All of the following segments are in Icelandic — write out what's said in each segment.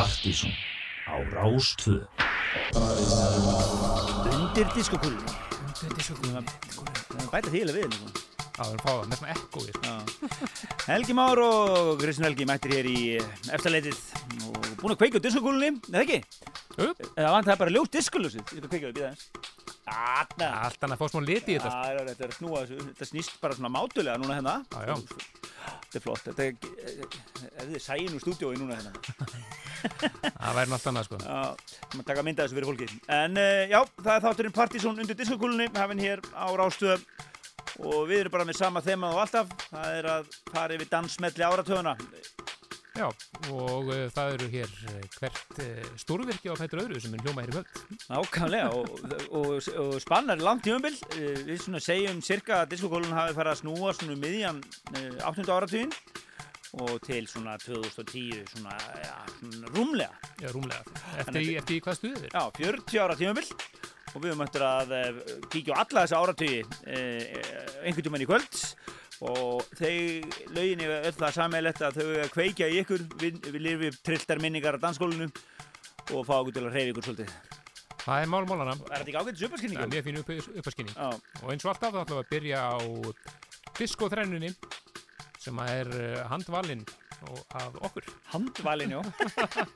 Partíson á Rástvö Undir diskokúlunni Undir diskokúlunni Bæta því alveg við sko. Já, við erum fáið með svona ekkoði sko. Helgi Már og Kristinn Helgi mættir hér í eftirleitið og búin að kveika á diskokúlunni, eða ekki? Það vant það bara ljós diskoljósið Ég skal kveika það, býða Þarna Allt hann að fá smá liti í þetta sko. Já, já, þetta er að snúa þessu, þetta snýst bara svona mátulega núna hérna. Já, já. Þetta er flott, þetta er, ef þið sæin úr stúdiói núna hérna. Það væri nátt annað sko. Já, maður taka mynda þessu fyrir fólki En uh, já, það er þátturinn Partizón undir diskokúlunni hafinn hér á Rástöð. Og við erum bara með sama þema og alltaf. Það er að fara yfir dansmelli áratöðuna Já, og uh, það eru hér uh, hvert uh, stórvirki á fættur öðru sem er hljóma hér í kvöld. Nákvæmlega og, og, og spannar langt tímumbil við svona segjum cirka að diskokólun hafi farið að snúa svona um miðjan 8. áratugin og til svona 2010 svona, ja, svona rúmlega Já, rúmlega. Eftir, í, eftir í hvað stuðið er? Já, 40 ára tímumbil og við höfum eftir að uh, kíkja á alla þessa áratugi uh, einhvern tíman í kvöld og þeir lögin er öll það sammeilegt að þau að kveikja í ykkur við, við lifum trilltar minningar á dansskólinu og fá okkur til að reyfi ykkur svolítið Það er málmálana. Er þetta ekki ágættis uppaskinning? Það er mjög fínu upp, uppaskinning. Já. Og eins og alltaf þá ætlum við að byrja á diskoþrennunni sem er uh, handvalinn af okkur. Handvalinn, já.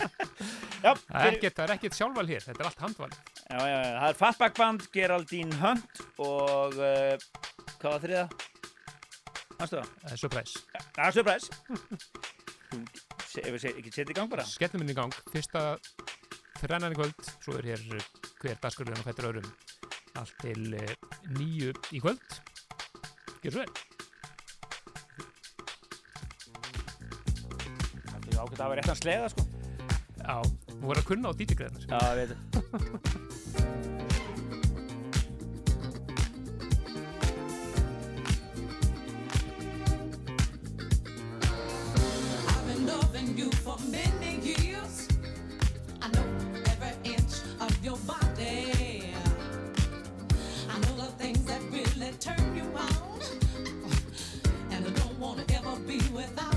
já það, er ekkert, er ekkert sjálfval hér, þetta er allt handvalinn. Já, já, já, það er Fatback Band, Geraldine Hunt og uh, hvað var þriða? Næstu það? Uh, surprise. Já, Surprise. Ef við ekki setja í gang bara. Skellum inn í gang. Fyrsta þrennan í kvöld, svo er hér hver dagskurðin og fættur öðrum allt til uh, nýju í kvöld. Gjör svo vel. Það er ákveðt að hafa rétt að slega, sko. Já, þú voru að kunna á dítigræðinu. Já, ég veit you for many years. I know every inch of your body. I know the things that really turn you on. And I don't want to ever be without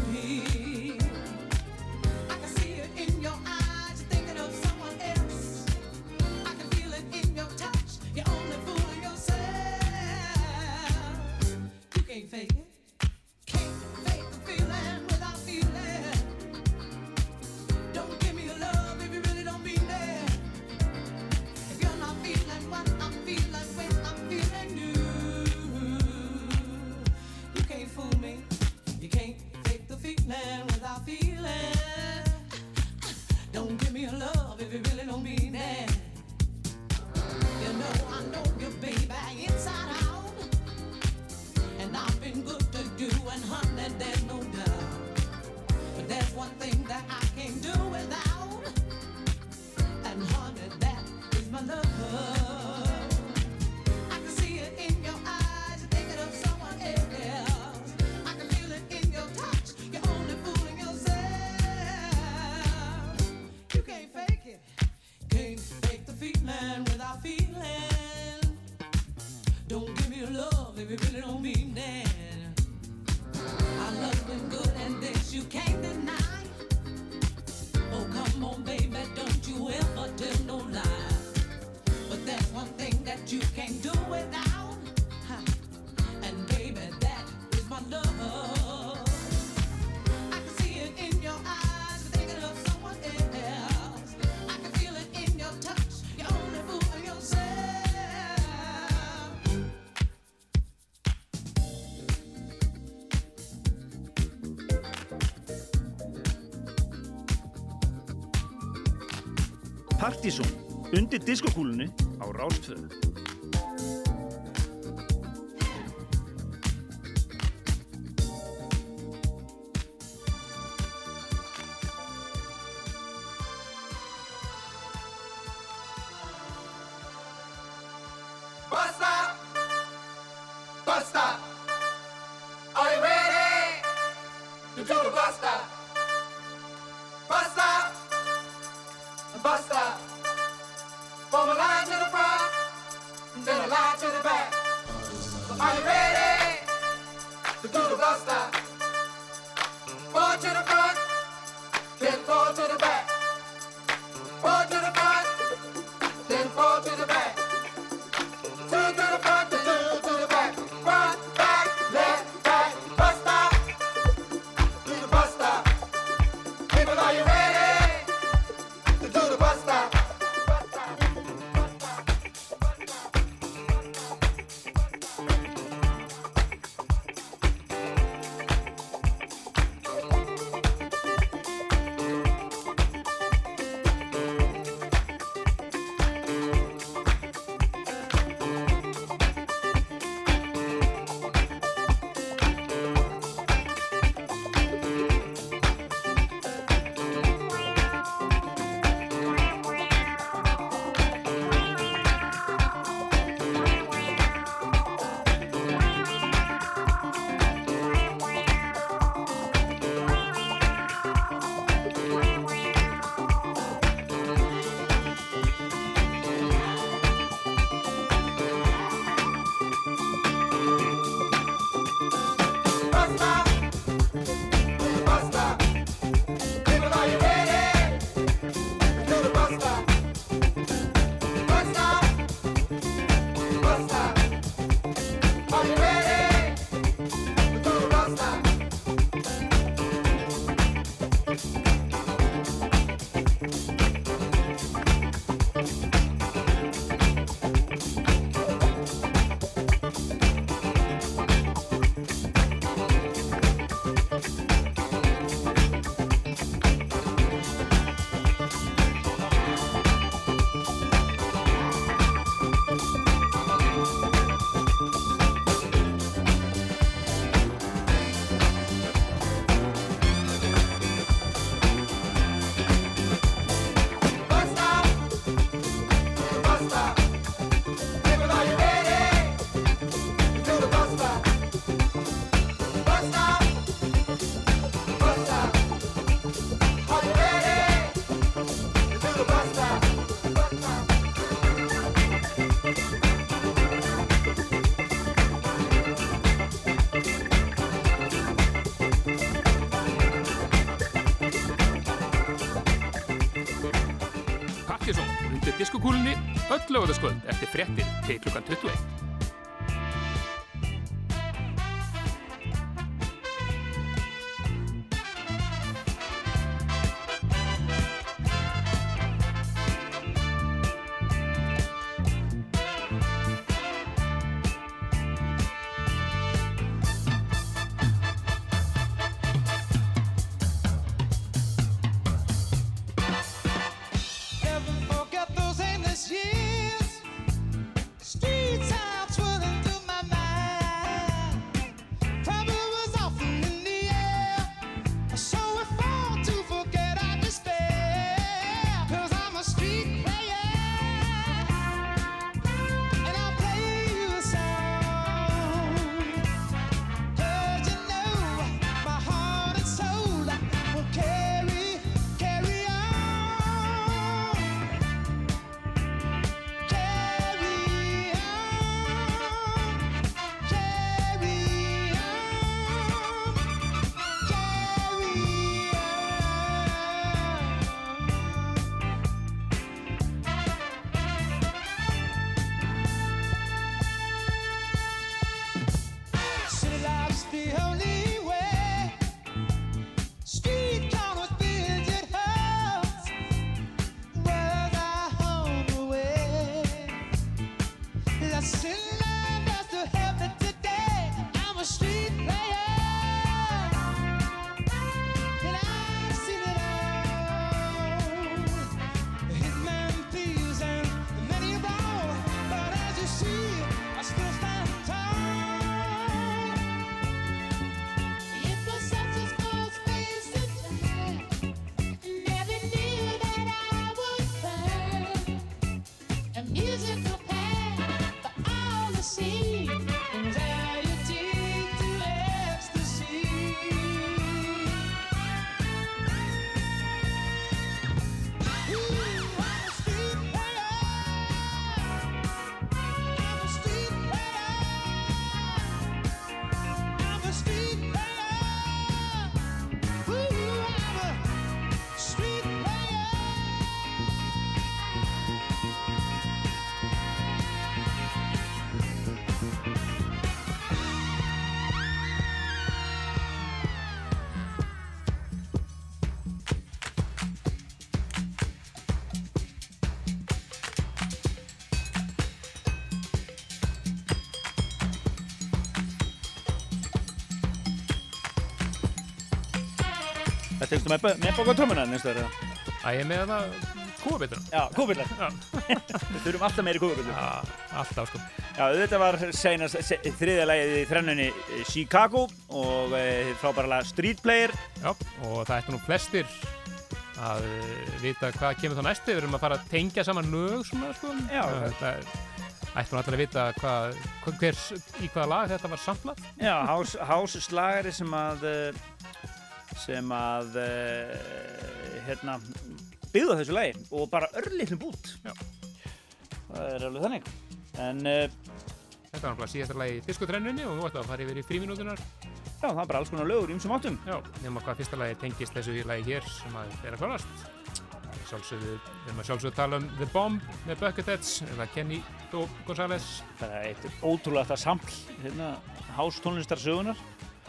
Partizón undir diskokúlunni á Rástvö. Öll lögadaskvöld eftir fréttir til klukkan 21. Þetta er með, með bóka trómuna næstu þeirra. Æ, ég er með það kúabitur. Já, kúbillar. Já. Við þurfum alltaf meiri kúbillar. Já, alltaf sko. Já, þetta var seinast, se, þriðja lagið í þrennunni eh, Chicago og e, frábæra lag Street Player. Já, og það ættu nú flestir að uh, vita hvað kemur þá næstu. Við erum að fara að tengja saman lög svona sko. Já. Það ættu nú allir að vita hvað, hver, í hvaða lag þetta var samtlað. Já, house, house slagari sem að eh, sem að eh, hérna byggða þessu lagi og bara örlitlum bút. Já. Það er alveg þannig. En uh, Þetta var náttúrulega síðasta lagi í diskotrennunni og nú við að fara yfir í fríminútunar. já, það er bara alls konar lögur í ymsum áttum. Já, nema hvað fyrsta lagi tengist þessu lagi hér sem að er að klárast. Sjálfsögðu, við erum að sjálfsögðu að tala um The Bomb með Bucketheads eða Kenny Dó González. Það er eitt ótrúlega þetta saml hérna, house tónlistar sögunar.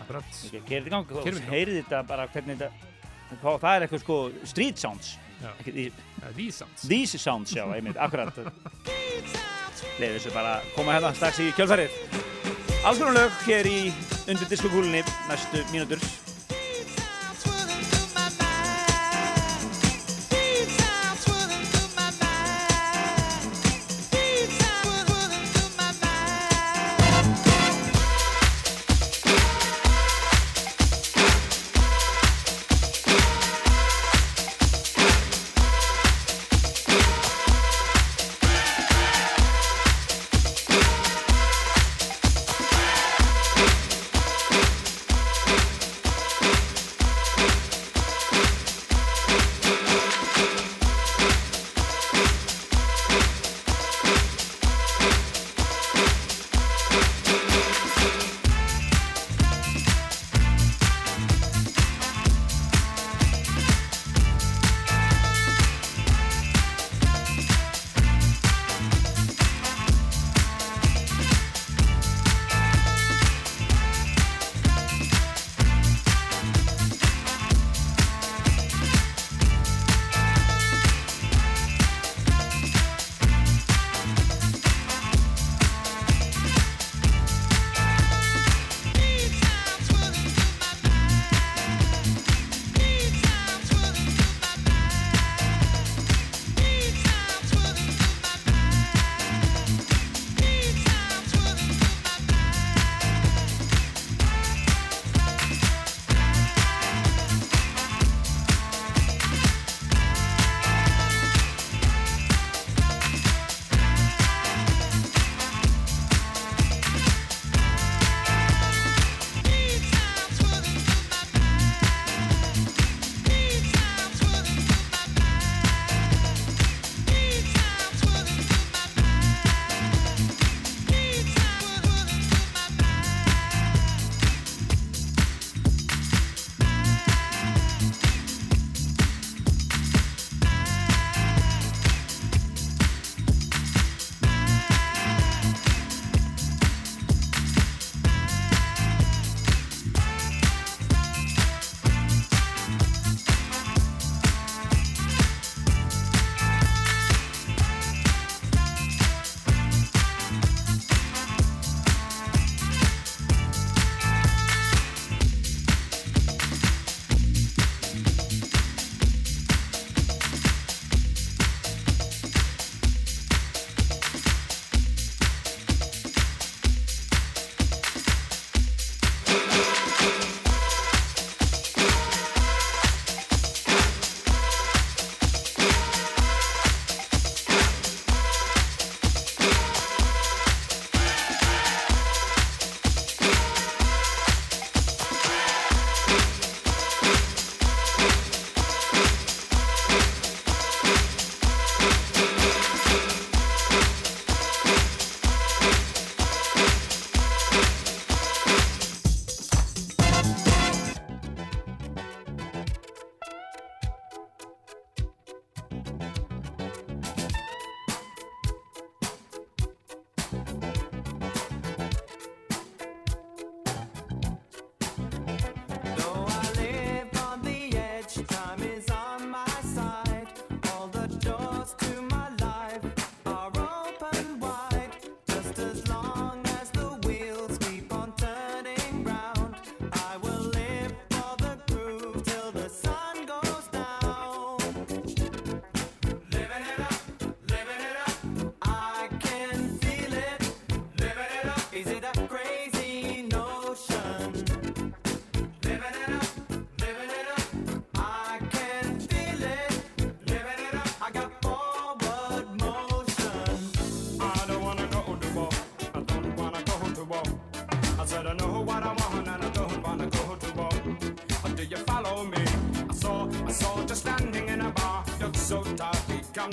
Akkurat. Þetta í gang. Gang. Heyrið þetta bara hvernig þetta það er eitthvað sko street sounds. Já. Ekki, Uh, These Sounds. These sounds, já, einmitt, akkurat. Leðið þessu bara koma hérna strax í kjölfarið. Alls konar lög hér í undir diskokúlunni næstu mínútur.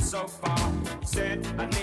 so far. Said I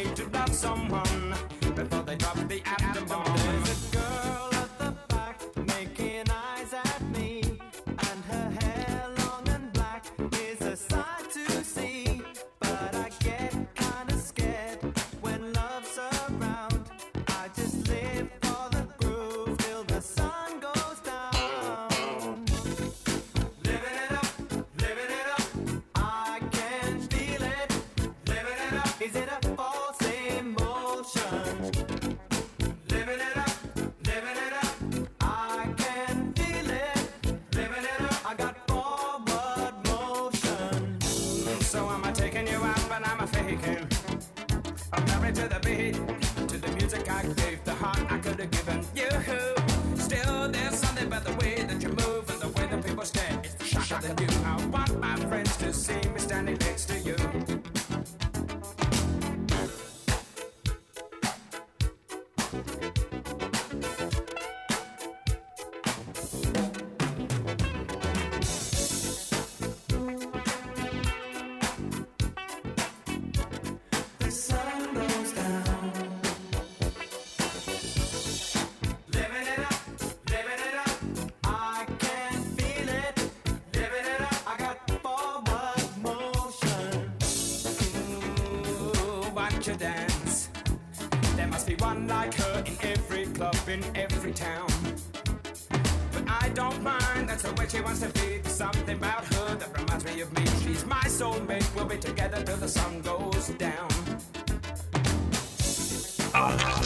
that's the way she wants to be. Something about her that reminds me of me. She's my soulmate. We'll be together till the sun goes down. Ah,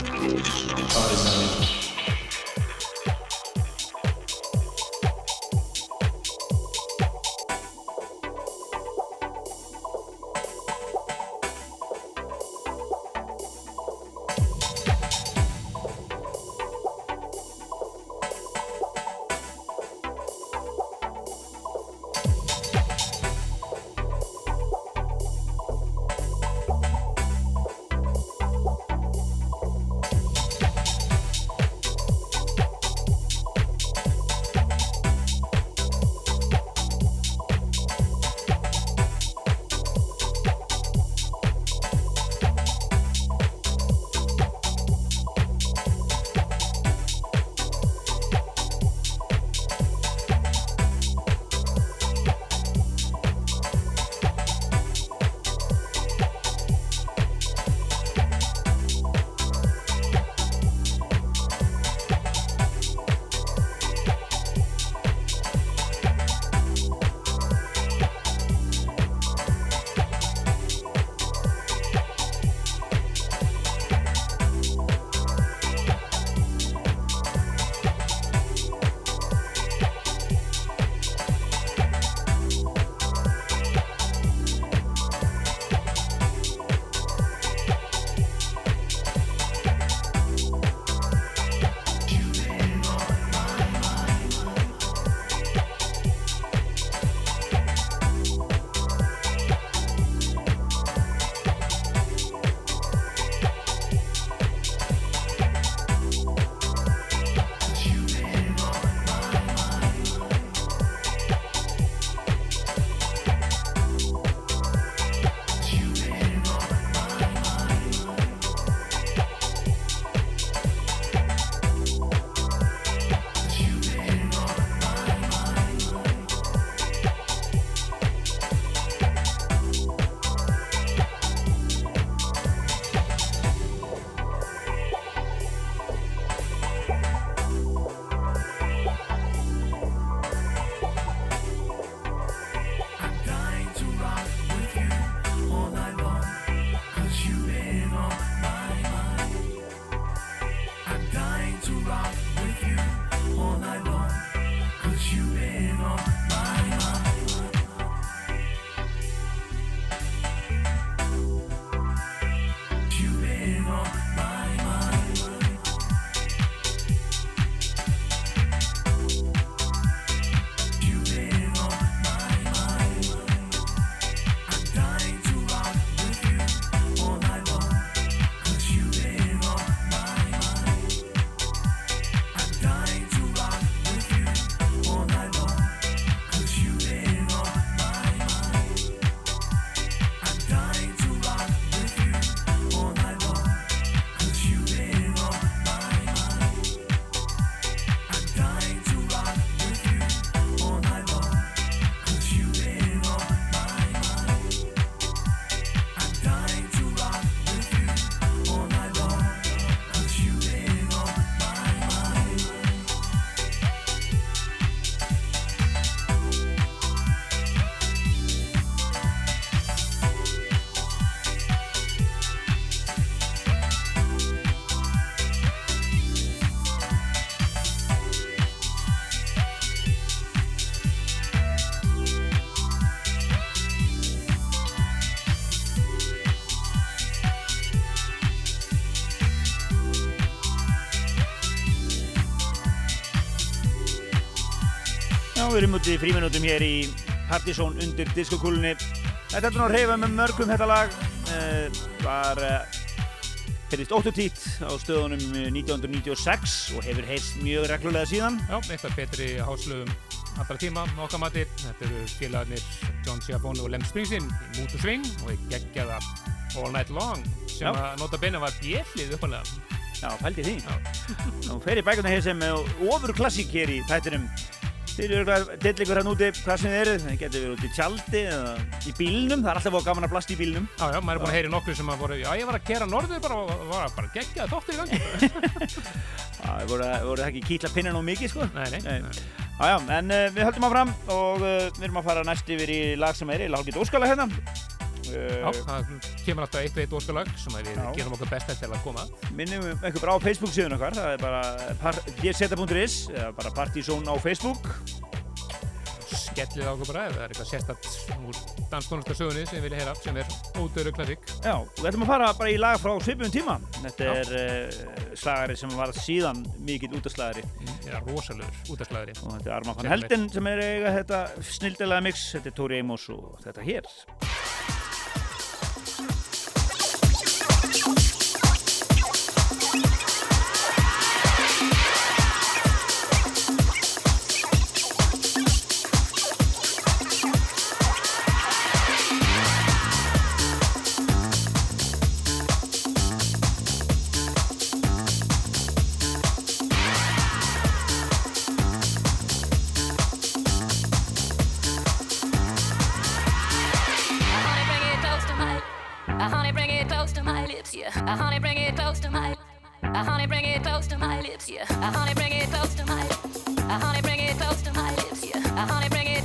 Já, við erum út í fríminútum hér í Partizón undir diskokúlunni. Þetta er nú að reyfa með mörgum þetta lag. Uh, var, uh, heyrðist 8 tít á stöðunum 1996 og hefur heyrst mjög reglulega síðan. Já, eitthvað betri háslögum allra tíma okkar mati. Þetta eru félagarnir John Schiavone og Lem Springsteen í Mood to Swing og í geggjaða All Night Long sem Já. að nota beina var bjellið uppalega. Já, pældi því. Nú fer í bækuna hér sem ofur klassík hér í þættinum. Þeir eru eitthvað dillingur hann úti, hvað sem þið eru. Það getur verið út í tjaldi eða í bílnum. Það er alltaf búið gaman að blasta í bílnum. Já, já, maður er búin að heyra í nokkru sem að voru, já, ég var að kera norður bara og var bara geggjaða dóttir í gangi. Það voru, það ekki kýtla pinnan og mikið, sko. nei, nei, Nei. nei. Já, já, en uh, við höldum áfram og uh, við erum að fara næst yfir í lag sem er í hálfgett óskala hérna. Já, Uh, það kemur alltaf eitt og eitt óskalag sem við Já. gerum okkur best til að koma minnum ykkur bara á Facebook síðan okkar, það er bara gseta.is eða bara Partizón á Facebook. skellið á okkur bara ef það er eitthvað sérstætt úr danstónlistarsögunni sem við vilja heyra sem er ódöru klassík Já, við ætlum að fara bara í lag frá svipum tíma. Þetta er uh, slagari sem var síðan mikill útaslagari eða rosalegur útastlæðri og þetta er Arman van Helden sem er eiga þetta snildilega mix, þetta er Tóri Amos og þetta hér. Yeah. Uh, honey, bring it close to my. Uh, honey, bring it close to my lips, yeah. Uh, honey, bring it close to my. Uh, honey, bring it close to my lips, yeah. Uh, honey, bring it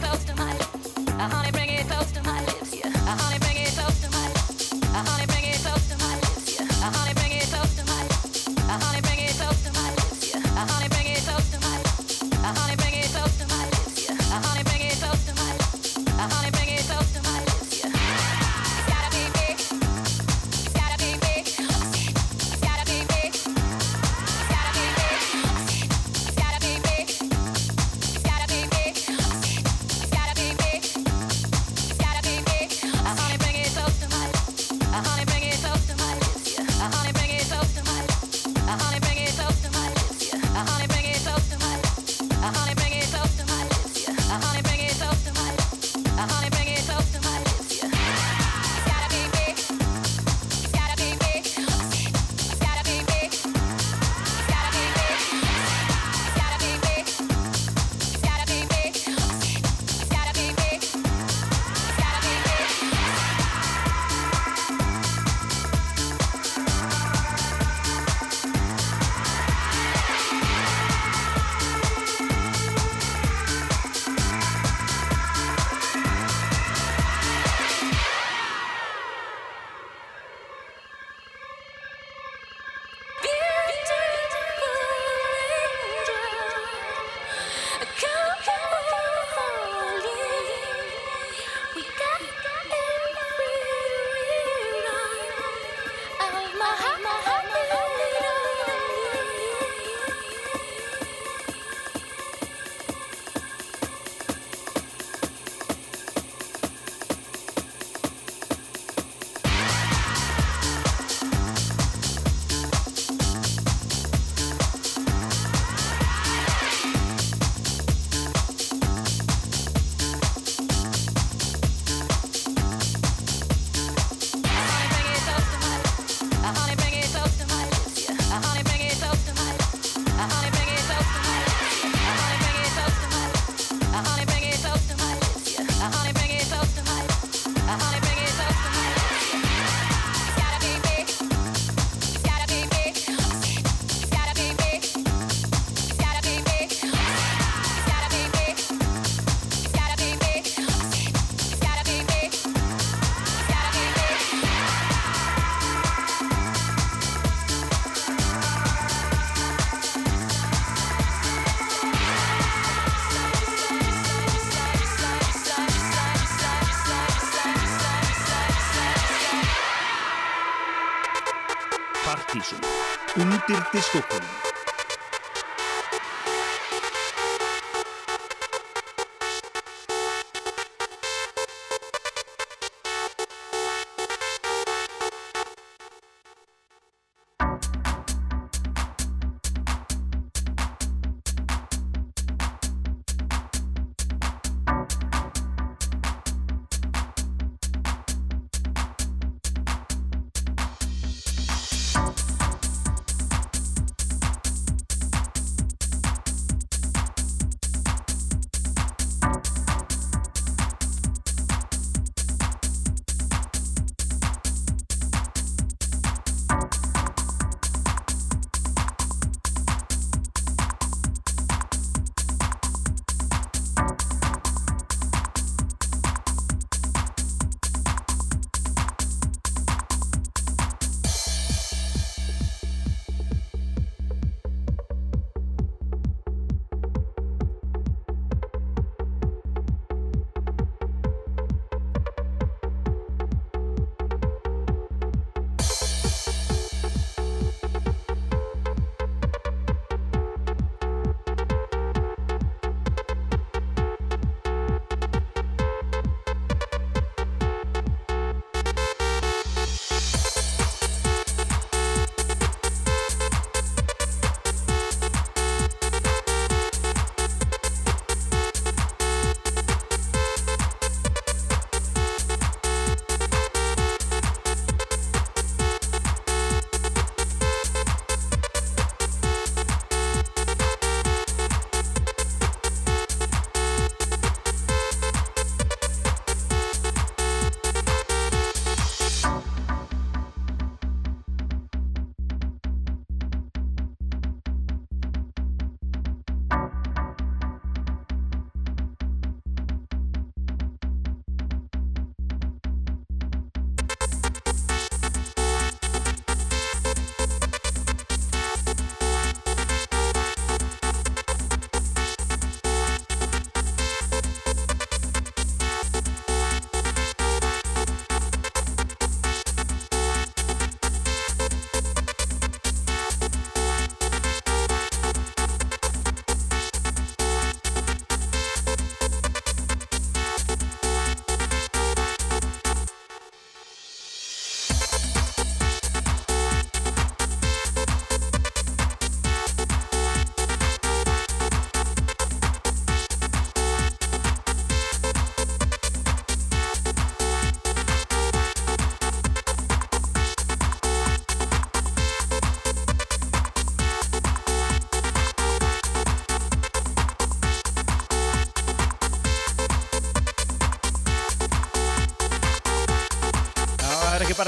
Undir diskokónum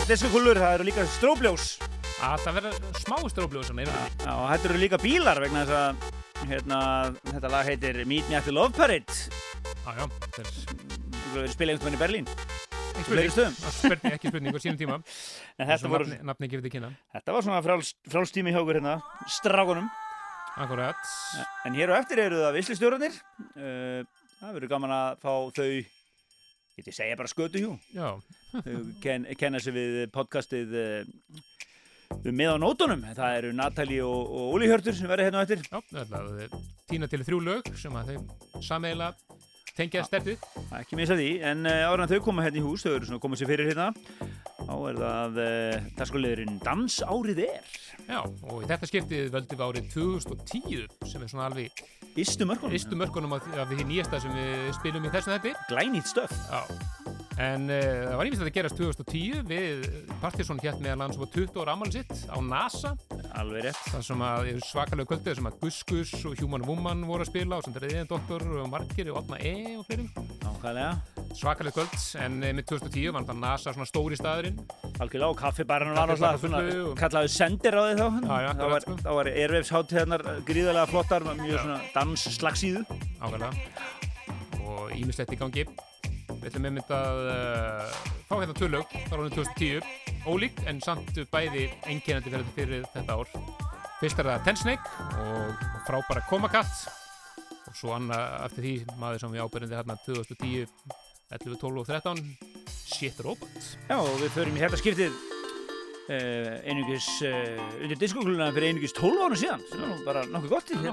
diskokúlur, það eru líka stróbljós. að það verða smá. Já, og þetta eru líka bílar vegna þess að hérna, þetta lag heitir Meet Me the Love Parade. Já, já, það er Það verið spila einhvern veginn í Berlín. spurning. ekki spurning á sínum tíma. En þetta, voru, nafni, nafni þetta var svona fráls, frálstími hjá okkur hérna, strákunum. Akkurat. En hér á eftir eru það vislistjórnir. Uh, það verður gaman að fá þau, ég segja bara skötu hjú. Já, ken, kenna sig við podcastið uh, með á nótunum. Það eru Natali og, og Óli Hjörtur sem verður hérna á eftir. já, það er tína til þrjú lög sem að þeim sameila tengja stertið. Ekki missa því, en áður en þau koma hérna í hús, þau eru svona komið sér fyrir hérna, þá er það uh, dagskulegurinn Dans árið er. Já, og í þetta skiptið völdum við árið 2010 sem er svona alveg Ístu mörkunum. ystu mörkunum af, af því nýjasta sem við spilum í þessum þetta. Glænýtt stöf. Já, en uh, það var ímest að gerast 2010 við Partiðsson hétt meðal hans á 20 ára ammali sitt á NASA Alveg rétt. það sem að eru svakalega kvöldið sem að Gus Gus og Human Woman voru að spila og sem er Eðin Doktor og Margir og Otna E og fleirum Nákvæmlega. svakalega kvöld en eh, með 2010 var þetta NASA svona stóri staðurinn Algjörlega og kaffibarinn var náttúrulega kallaðu sendir á því þá. Já, já, akkurat, var, sko. var Airwaves hátíðarnar gríðarlega flottar, mjög Já. svona dansslagsíðu. ákveðlega og ímislegt í gangi við ætlum einmitt að uh, fá hérna tvö lög frá árið 2010 ólík en samt bæði einkennandi fyrir, fyrir þetta ár fyrst er það Ten Snake og frábæra Komakat og svo annað eftir því maður sem við ábyrjandi hérna 2010 11, 12 og 13 Shit Robot. Já, og við förum í þetta skiptið. Uh, einungis uh, undir diskokluna fyrir einungis 12 árum síðan. Sem er nú bara nokkuð gott í Já,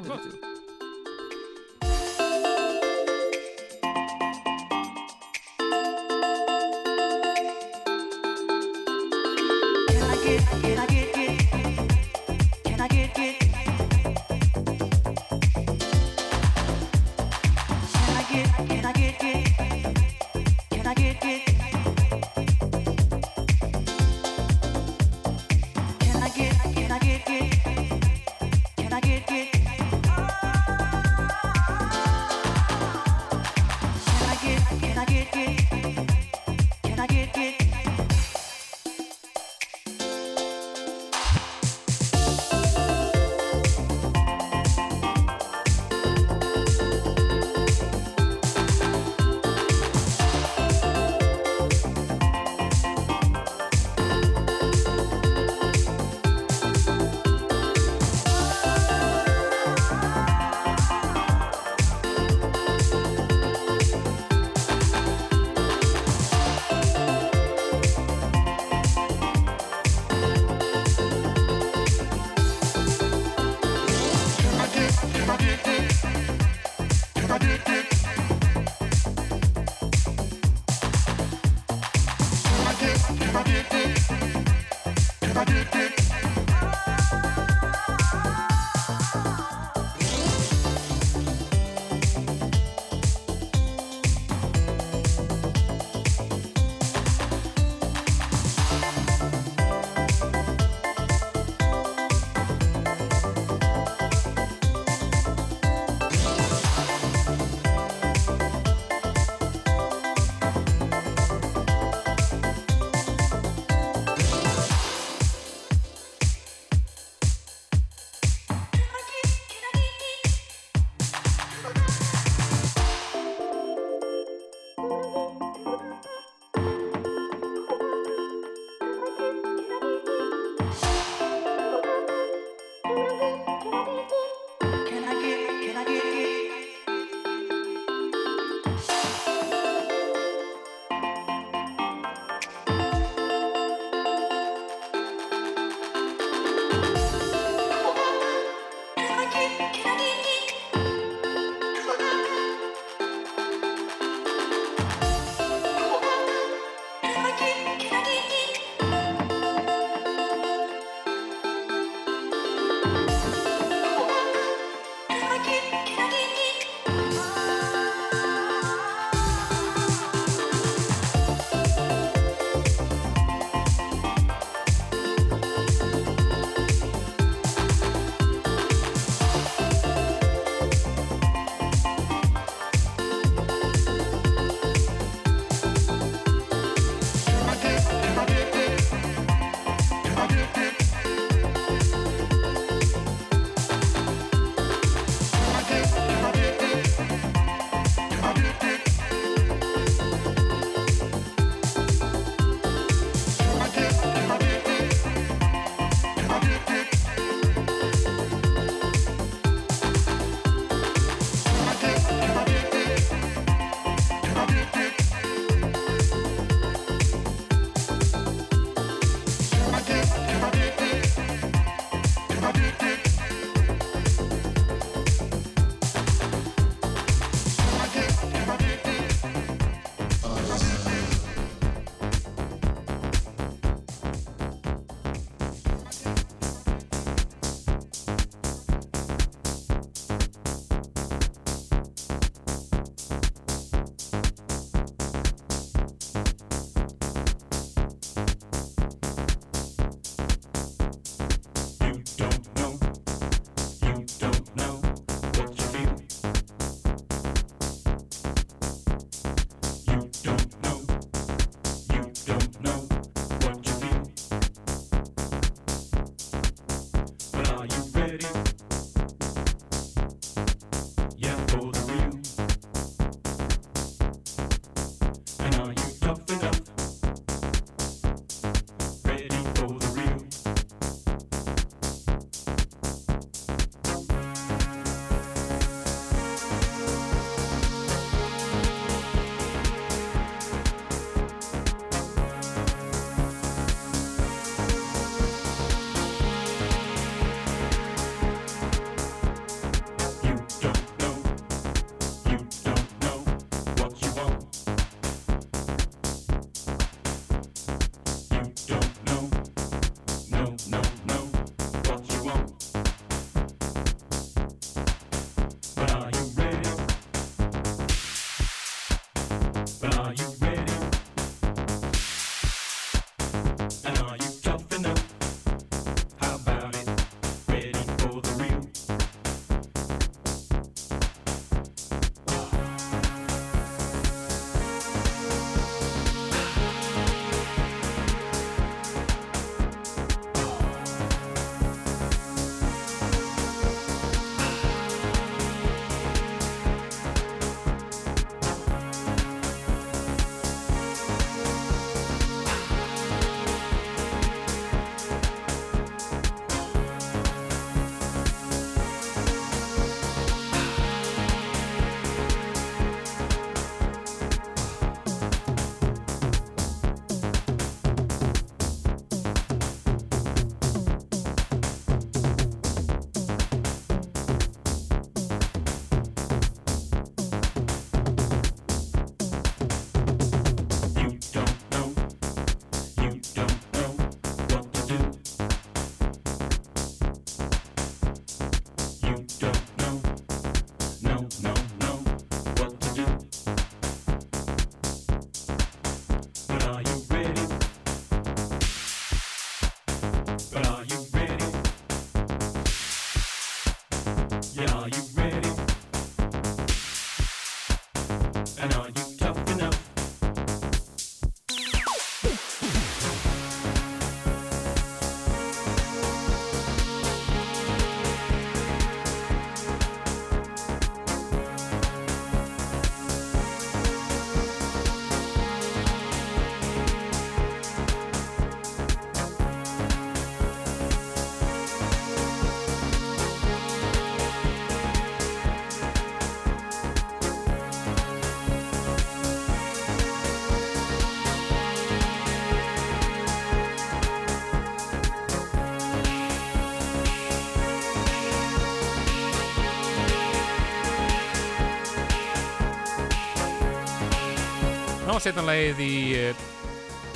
setna lagið í uh,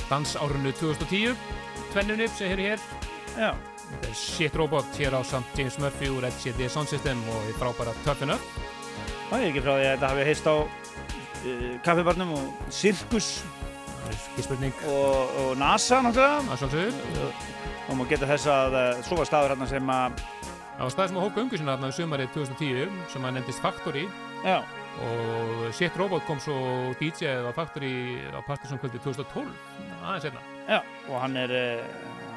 dansárunu 2010 tvennunni sem hér. Er hér er Shit Robot hér á samt James Murphy úr LCD Sound System og í frábæra Up það er ekki frá því að þetta hafi heist á uh, kaffibarnum og Sirkus. Og, og NASA náttúrulega. Og maður geta þess að uh, svo var staður hérna sem að Það var stað sem að hópa ungu sinna þarna í sumarið 2010 sem að nefndist Factory. Já, og Shit Robot kom svo DJ-ið á Factory á Partisan kvöldi 2012 aðeins hérna, já, og hann er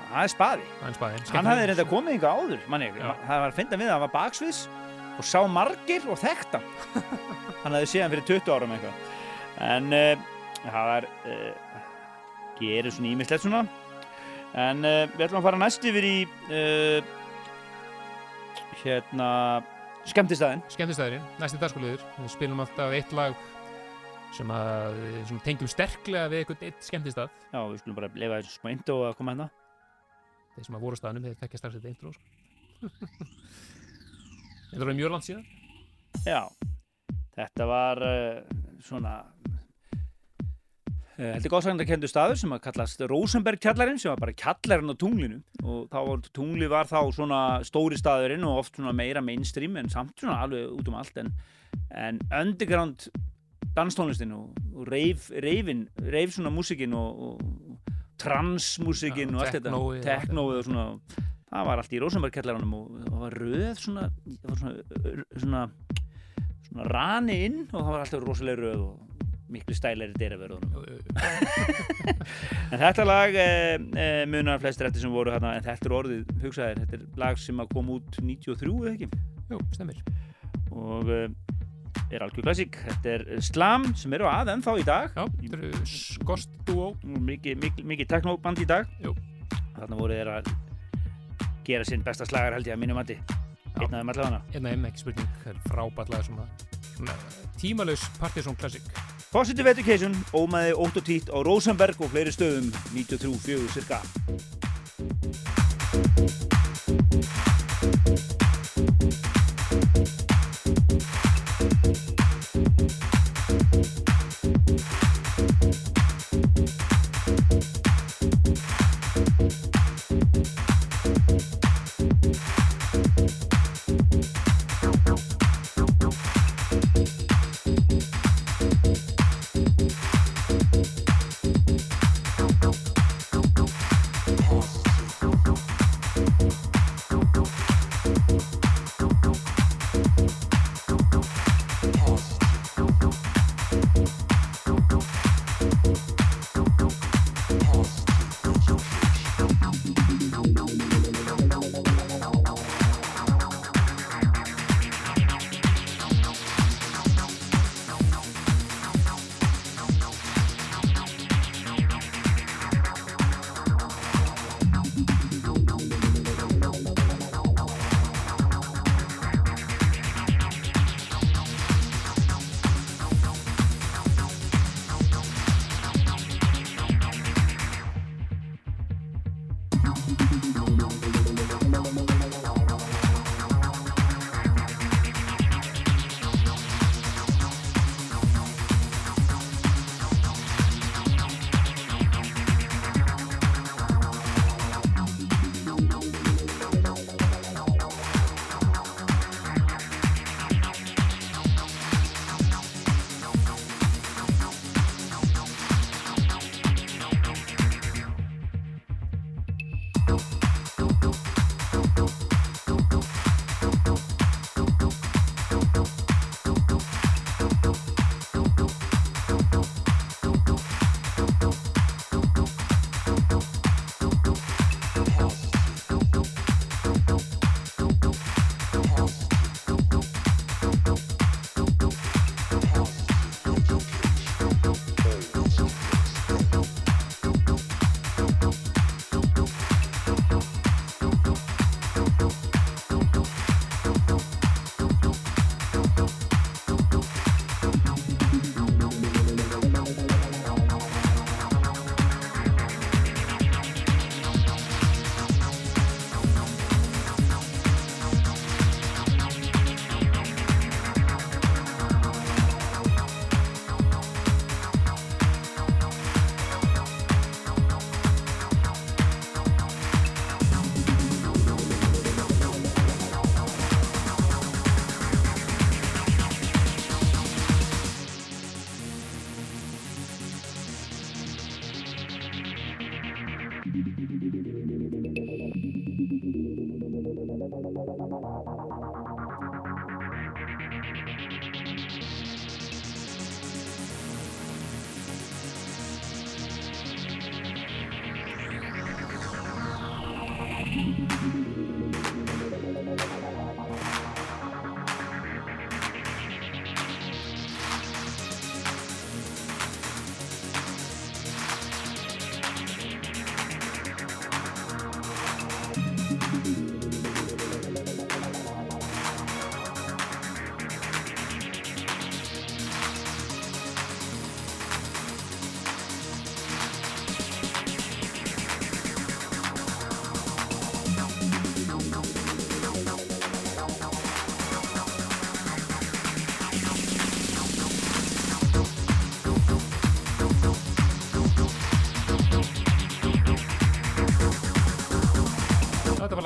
hann er spaði. Aðeins bæði hann hafði reynda komið yngar áður manni, það var að finna við að hann var baksviðs og sá margir og þekkt hann. Hafði séð hann fyrir 20 árum eitthvað. En uh, það var uh, gerir svona ímislegt svona. En uh, við ætlum að fara næst yfir í hérna skemmtistæðin skemmtistæðurinn, næsti dagskóliður við spilum alltaf eitt lag sem að við svona tengjum sterklega við eitthvað eitt skemmtistað. Já, við skulum bara lefa þessu smá intro að koma hérna. Þeir sem að voru á staðnum, þeir tekja strax þetta intro sko. þetta var mjög langt síðan. Já, þetta var uh, svona heldur góðsagnarkendu staður sem að kallast Rosenberg kjallarinn sem var bara kjallarinn á tunglinu. Og þá var tungli var þá svona stóri staðurinn og oft svona meira mainstream en samt svona alveg út um allt. En, en underground danstónlistin og, og reif, reifin, reif svona músikin og, og transmúsikin Já, og allt þetta, teknóið og svona það var allt í Rosenberg kjallarannum og það var röð svona, það var svona, svona svona rani inn og það var alltaf rosalega röð og miklu stælæri dyravörðunum en þetta lag eh, eh, munar flestir eftir sem voru hérna en þetta er orðið, hugsaðir, þetta er lag sem kom út 93 eða ekki? Jú, stemmir og eh, er algjör klassík. Þetta er Slam sem eru að ennþá í dag. Já, þetta eru skost dúó mikið, mikið, mikið teknóband í dag. Jú. þarna voru þeir að gera sinn besta slagar held ég að mínum mati. Einn af þeim allavega. Einna einn ekki spurning, það er frábært lag tímalaus Partisan Classic Positive Education, ómaði 8 og tít á Rosenberg og fleiri stöðum 93-4 cirka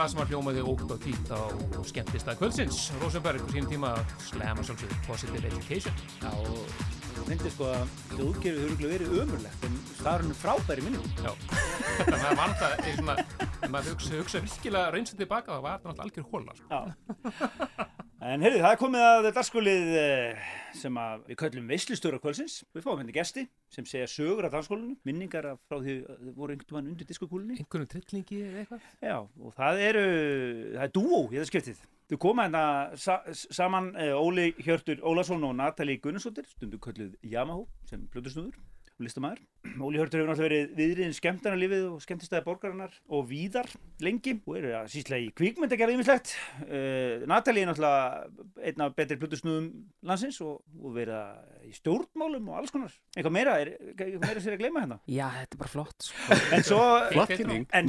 lag sem var hljómaði ógt og títt á skemmtist að kvöldsins. Rosenberg á sínum tíma slæma svolítið Positive Education. Já, og það finnst sko að hljóðgerfið hefur verið ömurlegt en staðurinn er frábæri minnum. Já, þetta var að svona, ef maður hugsa, virkilega reynsið tilbaka, það var náttúrulega algjör hóla. Sko. Já. En heyrðu, það er komið að dansskólið eh, sem að við köllum veislustöra kvölsins. Við fáum hérna gesti sem segja sögur af dansskólinu, minningar af frá því þau voru einhvern veginn undir diskokúlinni. Einhvern trillingi eða eitthvað? Já, og það eru, það er dúó í þetta skiptið. Þau koma hérna sa saman eh, Óli Hjörtur Ólason og Natali Gunnarsdóttir, stundu kölluð Yamaha sem plötusnúður og listamæður. Óli Hjörtur hefur náttúrulega verið viðriðin skemmtarnalífið og skemmtistæði borgarinnar og víðar lengi og eru að sísla í kvíkmynd að gera yfirslegt. Uh, Natali er náttúrulega einn af betri plötusnúðum landsins og, og verið í stjórnmálum og alls konar. Eitthvað meira, er, eitthvað meira sér að gleyma hérna? Já, þetta er bara flott sko. En svo,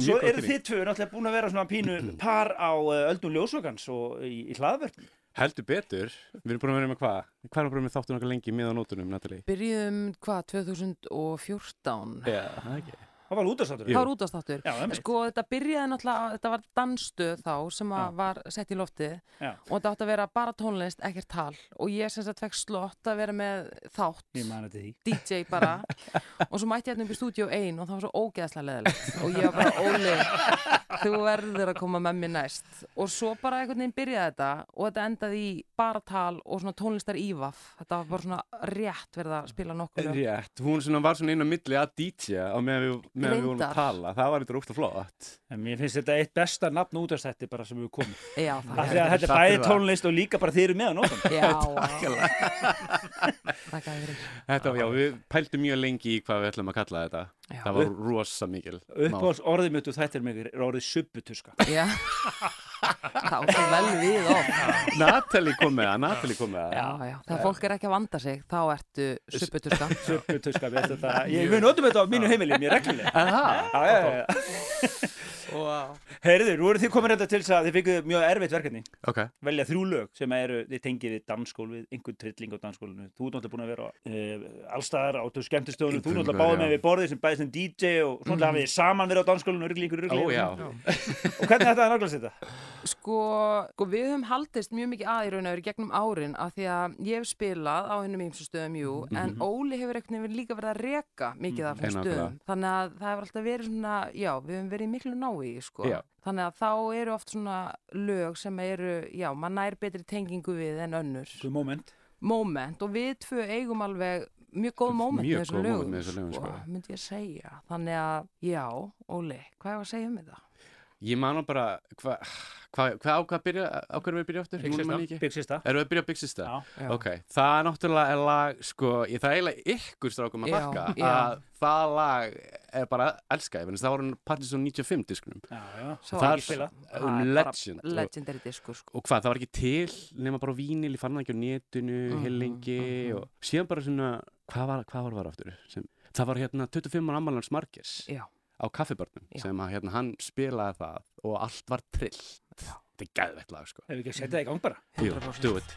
svo eru þið tvö náttúrulega búin að vera svona pínu par á uh, öldum ljósvögans og í, í hlaðverk. Heldur betur. Við erum búin að vera með hvað? Hvað erum við búin með þáttun okkar lengi með á nótunum, Natalie? Byrjuðum, hvað, 2014 Já, það ekki. Það var útastáttur. Það var útastáttur. Sko, þetta byrjaði náttúrulega, þetta var dansstöð þá sem var sett í loftið Já. og þetta átti að vera bara tónlist, ekkert tal og ég sem sagt fekk slott að vera með þátt, Ég man þetta því. DJ bara og svo mætti ég hérna upp í stúdíu ein og það var svo ógeðslega leðilegt og ég var bara, Óli, þú verður að koma með mér næst og svo bara einhvern veginn byrjaði þetta og þetta endaði í bara tal og svona tónlistar ívaf þetta var bara svona rétt verið að spila nokkuð lög. Rétt, hún svona var svona meðan við, meðan vorum að tala. Það var eitthvað ógt flott. En mér finnst þetta eitt besta nafn útastætti bara sem við komum. Já, Af það að þetta er bæði tónlist og líka bara þið eru með á nótum. Já, Takk. Þetta, já, við pæltum mjög lengi í hvað við ætlum að kalla þetta. Já. Það var rosa mikil. Uppáhalds orðið og þetta er mig er orðið subbutuska. Já, það áttu vel við of. Natalie kom með það, Natalie kom með það. Já, já, þegar fólk er ekki að vanda sig, þá ertu supputuska. Subbutuska, við þetta. Ég, við notum þetta á mínu heimili, mér reglulega. Aha. Wow. Heyrðu, nú eru þið komin þetta til þess að þið fengið mjög erfitt verkefni. Ok. Velja þrjú lög sem eru, þið tengið við dansskól, við einhvern trilling á dansskólinu. Þú ert náttúrulega búin að vera uh, allstaðar á þessu skemmtistöðunum. Þú ert náttúrulega báðið með við borðið sem bæðið sem DJ og svona mm. hafið þið saman verið á dansskólinu, örglingur, Ó, örglingur. já. Og hvernig þetta er nákvæmst þetta? Sko, sko, við höfum haldist mjög mikið að í raun og veru gegnum árin af því að ég hef spilað á hennum ímsu stöðum, jú, en Óli hefur einhvern veginn líka verið að reka mikið af þessum nákvæmlega. stöðum. Þannig að það hefur alltaf verið svona, já, við höfum verið miklu nái, sko. Já. Þannig að þá eru oft svona lög sem eru, já, maður nær betri tengingu við en önnur. Þú moment. Moment og við tvö eigum alveg mjög góð moment Mjög með góð moment lögum, lögum, sko. myndi ég segja. Þannig að, já, Óli, hvað er að segja um þetta? Ég man nú bara, hvað hva, hva, á hvað byrja, á hverju við byrja aftur? Big Nú man Sister. ég ekki. Big Sista. Erum við að byrja á Big Sister? Já. Ok, það er náttúrulega er lag, sko, ég, það er eiginlega ykkur strákum að já. að það lag er bara elskaði, þannig að það var hann Partisan 95 diskunum. Já, já. Svo Það var ekki spilað. s- Það er bara legend. Legendary diskur, sko. Og hvað, það var ekki til nema bara á vínil, ég fann það ekki á netinu, Mhm, heilengi mhm. og síðan bara svona, hvað var, hvað var það aftur? Sem, það var hérna 25 ára ammálans Markers Já. Á kaffibörnum Já. sem að hérna hann spilaði það og allt var trillt. Þetta er gæðvett lag, sko. Ef við ekki að setja það í gang bara. Jú, 100%. do it.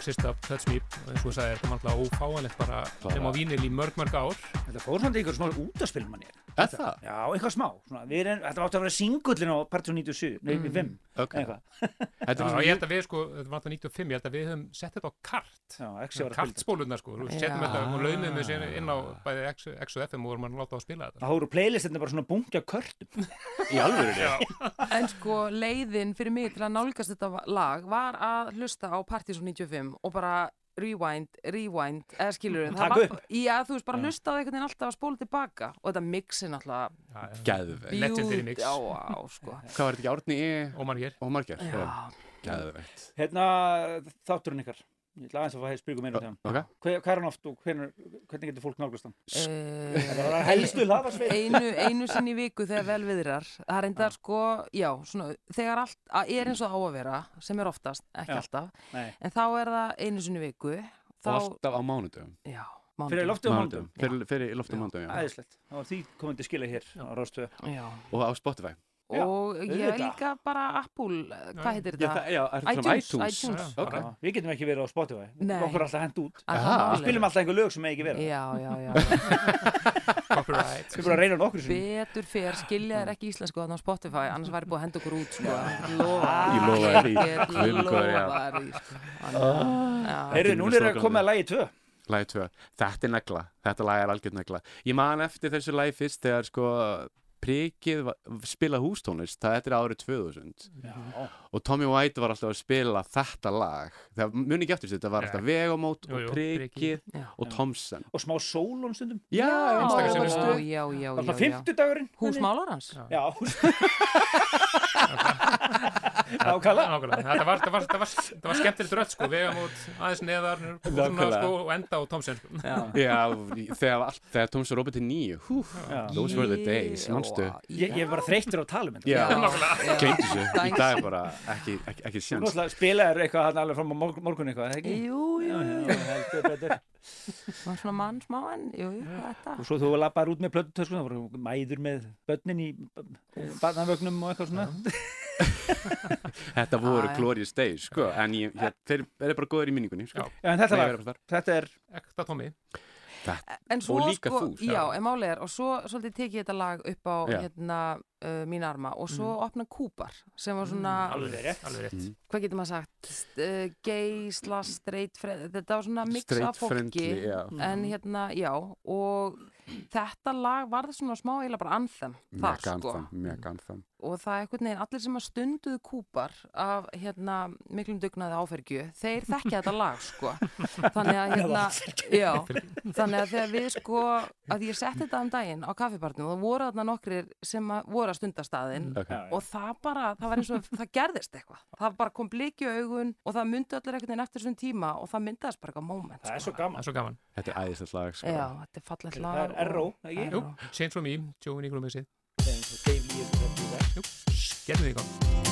Big Sister, Touch Me og eins og þetta er alltaf ófáanlegt bara nema á vínil í mörg, mörg ár Þetta fór svona smá útaspil manni. Er það? Já, eitthvað smá. Svona, við erum, þetta átti að vera singullin á Partizón 97, nei, Mm. 5, Ok. Þetta Já, er svona ég held að við sko, þetta var alltaf 95, ég held að við höfum sett þetta á kart. Já, Exi var að spila. kartspólurnar sko, við setjum þetta og laumum við sér inn á bæði X, og FM og vorum að láta á að spila þetta. Það hóru playlistinni bara svona bunkja körtum. í alvöru En sko, leiðin fyrir mig til að nálgast þetta lag var að hlusta á Partizón 95 og bara rewind, rewind, eða skilur Taka var, upp. Já, þú veist, bara hlusta á einhvern veginn alltaf að spóla tilbaka og þetta mixin alltaf Geðveikt. Legendary mix. Já, á, sko Hvað var þetta ekki Árni E? og margir og Marger? Já, Geðveikt. Hérna, þátturinn ykkar. Ég ætla aðeins að fá að spyrja meira um það. Ok. Hver, hvað er hann oft og hvernig, hvernig getur fólk nálgast hann? uh, Það er helstu hlaðarsveit. einu, einu sinni í viku þegar vel viðrar það er enda sko, já, svona þegar allt er eins og á að vera sem er oftast, ekki Já. alltaf Nei. en þá er það einu sinni í viku Og þá, alltaf á mánudöfum. já, Fyrir loftið á mándum. Fyrir, fyrir loftið mánudöfum, já. Æðislegt. Það var því komandi til skila hér á Ráðstöðu. já. Og á Spotify. Já, og ég er líka bara Apple, hvað heitir Já, þetta? það, já, er þetta iTunes, iTunes? iTunes. Já, Við getum ekki verið á Spotify. Nei. Okkur er alltaf hent út. Það. Við spilum alltaf einhver lög sem megi ekki vera. Já, já, já. copyright Við bara að reyna nokkur sem. Betur fer, skilja þér ekki íslensku á Spotify, annars væri búið að henda okkur út, sko. Lofa. Ég lofa þér því. Já. sko. Já. Heyrðu, nú er að koma að lagi tvö. Lagi 2. Þetta er negla. Þetta lag er algjörð negla. Ég man eftir þessu lagi fyrst þegar sko prikið spila hústónlist. Það er árið 2000. Já. Og Tommy White var alltaf að spila þetta lag. Það muni ekki eftir þessu. Þetta var alltaf Vegamót og prikið og Tomsen. Og smá sólón stundum. Já, Já, já, sinnum. já, já, já, Það. Nákvæmlega. Þetta var, var, þetta var, þetta var skemmtilegt rödd sko, vegamót aðeins neðar sko, og enda á Tomsen sko. Já. Já, þegar, allt- þegar Tomsen Robert er nýju. Those were the days, Já, manstu? Ég, ég er bara þreyttur á að tala um þetta. Já, Já. gleymdu þessu. Í dag er bara ekki, ekki, ekki Þú sjans. náttúrulega spilaðir eitthvað hann alveg fram á morgun, eitthvað? Jú, jú, jú. já, heldur betur. Var svona mann smá en, jú, jú, þetta. Og svo þú lappaði út með plötutösku, það voru mæður með börnin í barnavögnum og eitthvað svona. Þetta voru glorious days, sko, en ég, ég, þeir eru bara góður í minningunni, sko. Já. Þetta þar. þetta er, Ekta En svo, Og líka sko, þú, já, en máli er, og svo svolítið tekið ég þetta lag upp á, hérna, uh, mín arma og svo opna Kúpar, sem var svona, alveg rétt. alveg rétt Mm. hvað getur maður sagt, uh, gay, slash, straight, fre- þetta var svona mix Straight af fólki. friendly, já. En hérna, já, og þetta lag varð svona smá eiginlega bara anthem þar, Mega Og það er einhvern veginn, allir sem að stunduðu kúpar af hérna miklum dugnaði áfergju, þeir þekkja þetta lag, sko. Þannig að hérna, já, þannig að þegar við sko, að ég setti þetta um daginn á kaffibarnum og það voru þarna nokkrir sem að voru að stunda staðinn Ok. og það bara, það var eins og það gerðist eitthvað. Það bara kom bliki í augun og það myndi allir einhvern veginn eftir þessum tíma og það myndaðist bara eitthvað moment, Það er sko. svo það gaman. er svo gaman Þetta er æðislegt lag, sko. Já, þetta er fallegt Það lag. er Erró, ekki? Jú, Change from Me, Joe Nigro gerðu því í gang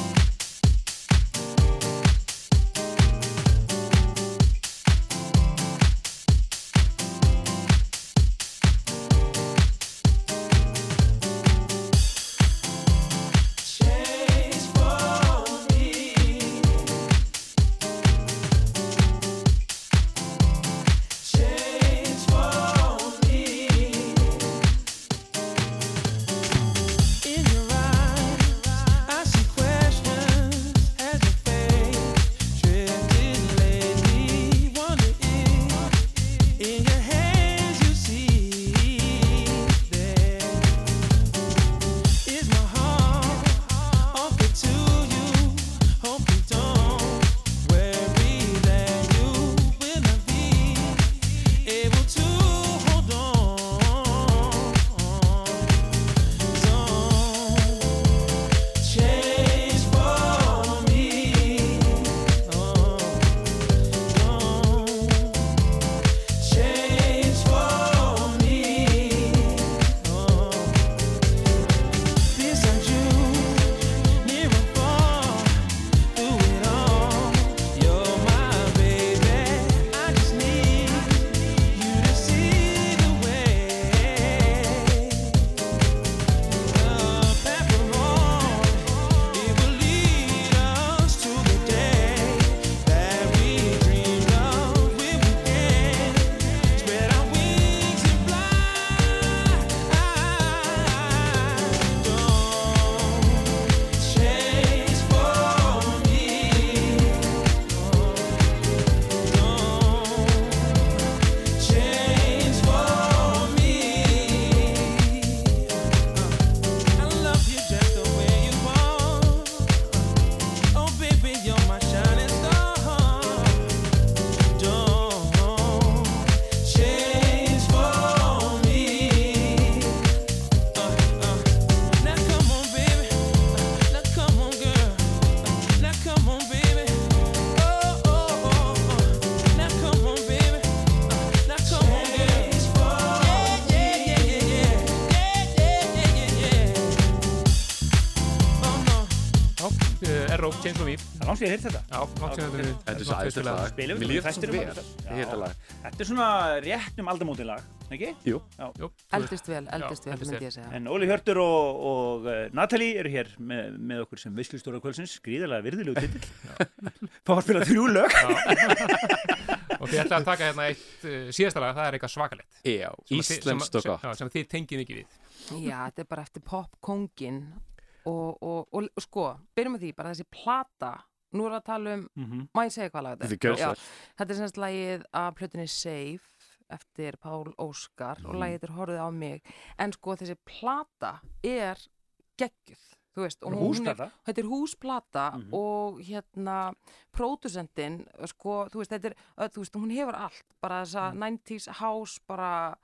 langt að heyrta þetta Já, langt síðan þetta Þetta er svo æðislegt lag. Spilum við þetta vel. Ég heyrði þetta lag. Þetta er svona rétt um aldamótin lag, ekki? Jú. Eldist vel, eldist vel, myndi ég segja. En Óli Hjörtur og, og uh, Natalie eru hér með, með okkur sem veislustóra kvölsins, gríðarlega virðilegu titill. Fá að spila þrjú lög. Og þið ætlaði að taka hérna eitt uh, síðasta lag, það er eitthvað svakalett Já, Sem að þið- tengið ekki við Já, þetta er bara eftir popkongin og, og, og, og sko, byrjum með því, bara þessi plata, nú er að tala um, Mhm. má ég segja hvað lag þetta Þetta er Þetta er semst lagið af plötunni Safe eftir Pál Óskar og Mhm. lagið er Horfið á mig, en sko þessi plata er geggjuð. Þú veist, er, þetta er húsplata Mhm. og hérna pródusendin, sko, þú veist, þetta er, þú veist, hún hefur allt, bara þessa Mhm. 90s house, bara,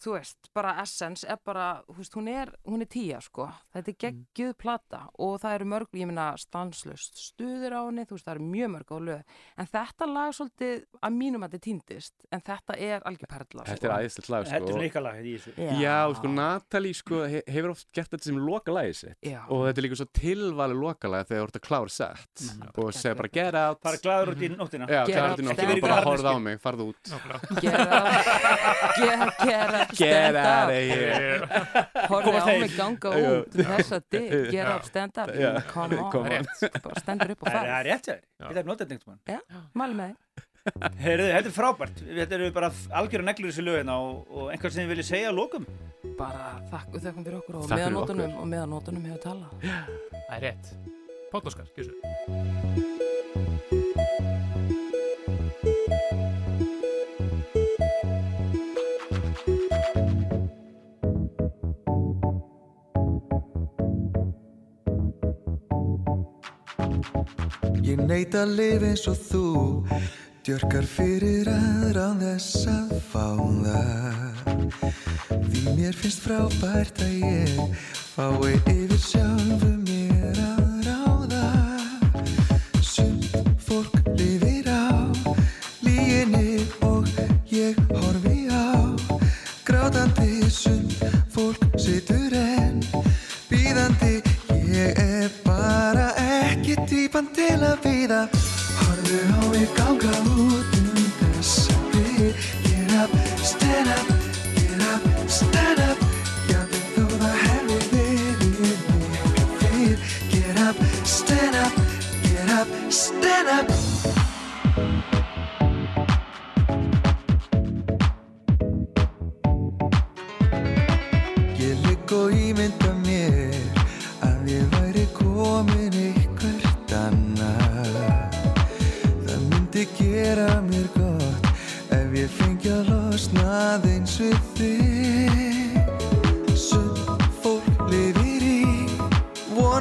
þú veist, bara essence, er bara, þú veist, hún er, hún er tíja, sko, þetta er Mhm. geggjuð plata og það eru mörg, ég meina, stanslust stuður á henni, þú veist, það eru mjög mörg á lög, en þetta lag svolítið að mínum að þetta týndist, en þetta er algjör perla, Þetta er æðislegt lag, sko. Þetta er ykkar lag í þessu. Já. Já, sko, Natalie sko, he hefur oft gert þetta sem loka lagi sitt Já. og þetta er líka svo tilvali loka lagi þegar þú ert að klára sett Mhm. og segja bara get out Fara glaður út í nóttina. Já, out, out í nóttina og bara horfða á mig, farðu út Get up, get, get up, Get out of here. Komast á mig ganga út þessa dig, get up, stand up. Come on, on. bara stendur upp og er- það er rétt sér. Þetta er notað neitt. Já, mæli með þig Heyrðu, þetta er frábært. Þetta eru bara algjörða neglur þessu lögina og, og einhvern sem þið viljið segja lókum. bara þakku þakkum fyrir okkur og meðanótunum og meðanótunum hefur talað. Það er rétt. Páll Óskar, gjössu Ég neita að lifa eins og þú Djörkar fyrir aðra án þess að fá það. Því mér finnst frábært að ég Fái yfir sjálfu mér að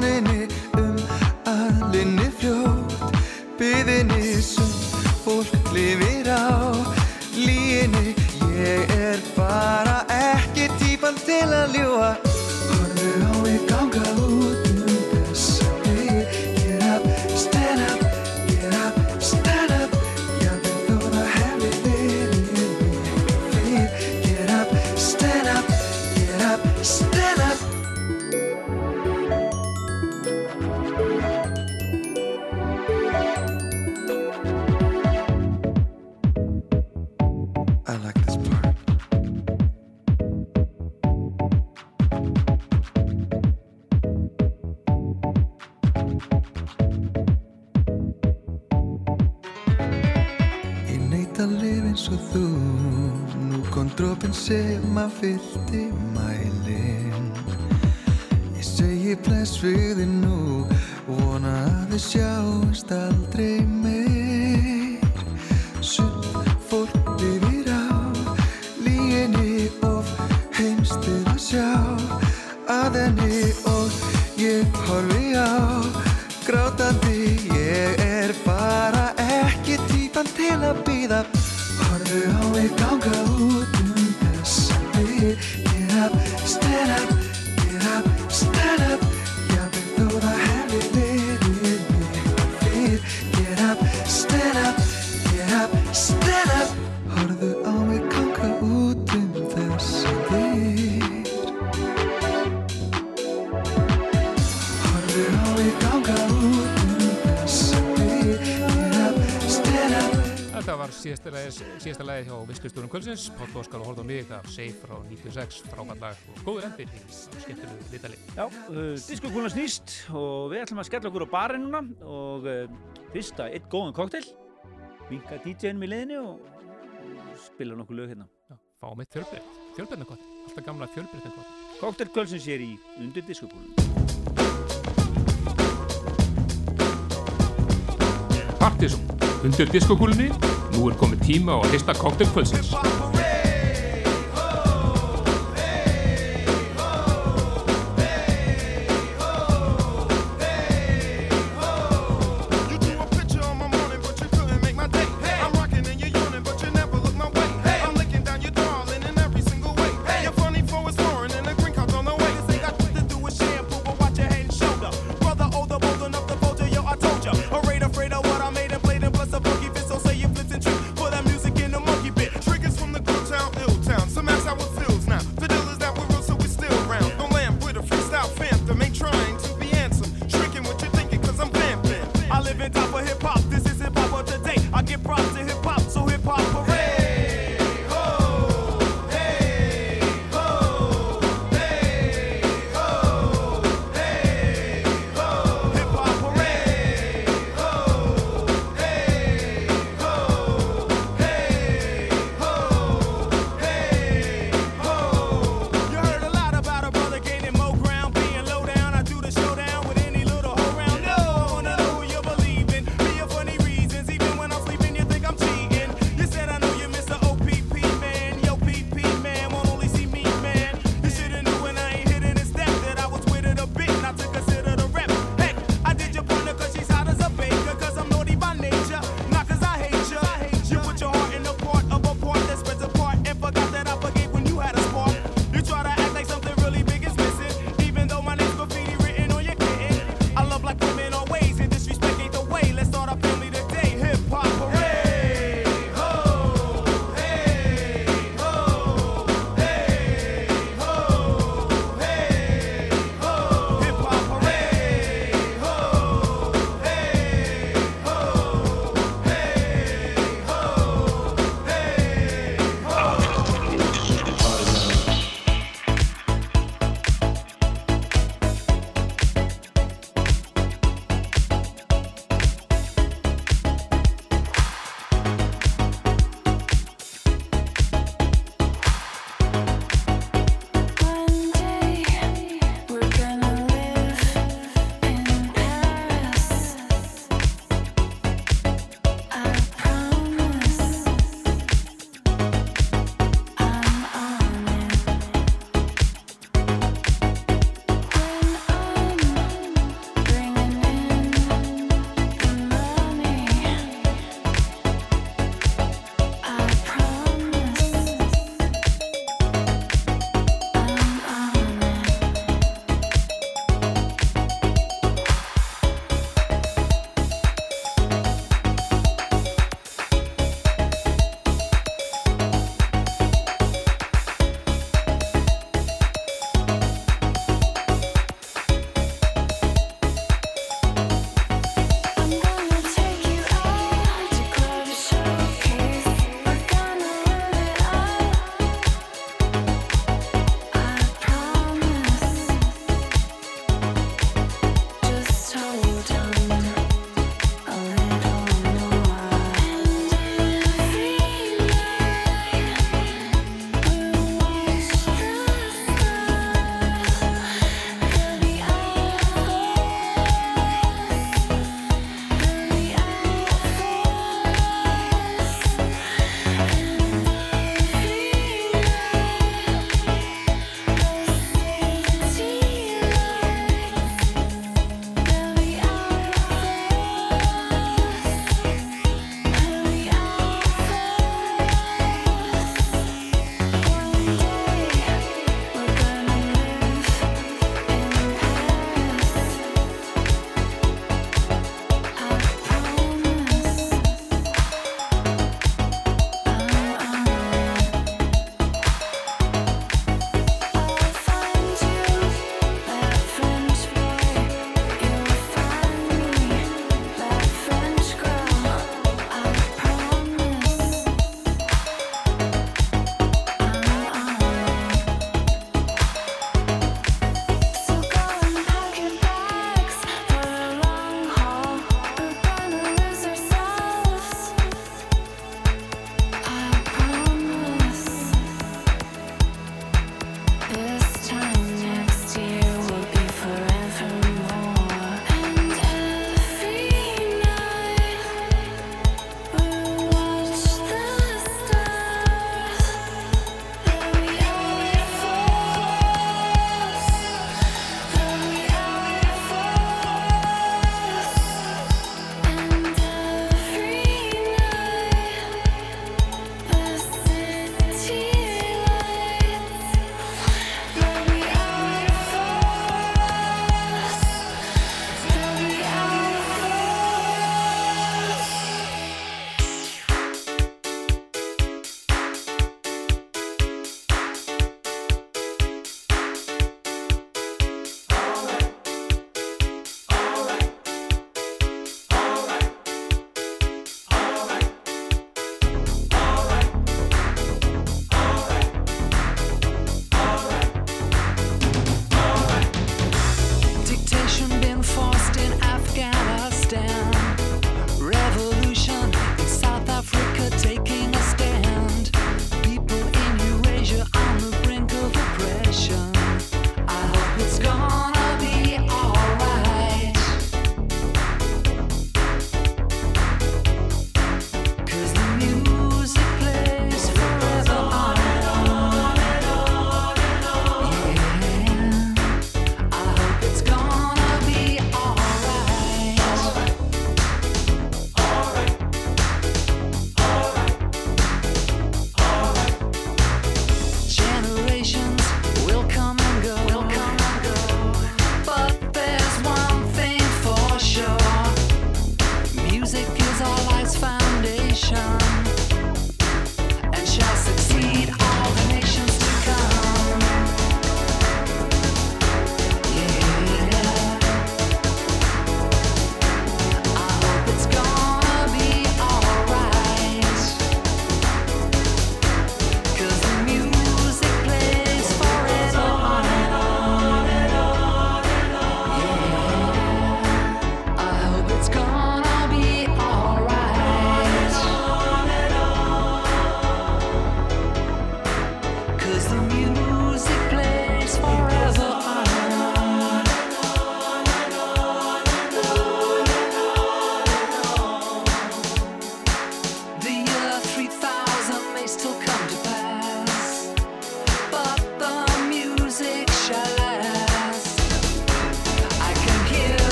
morning sem Kvöldsins, Páll Óskar og Hórðan mig af Safe frá 96, frábært lag og góður endir í skemmtilegu litali. Já, uh, diskokúlan snýst og við ætlum að skella okkur á barinn núna og uh, fyrsta eitt góðan koktel vinka DJ-num í liðinu og, spila nokkuð lög hérna. Já, fáum eitt fjölbreytt, fjölbreytna gott, alltaf gamla fjölbreytna gott. Koktel kvöldsins er í undir diskokúlan. Partísum, undir diskokúlunni, nú er komið tíma á að hista koktel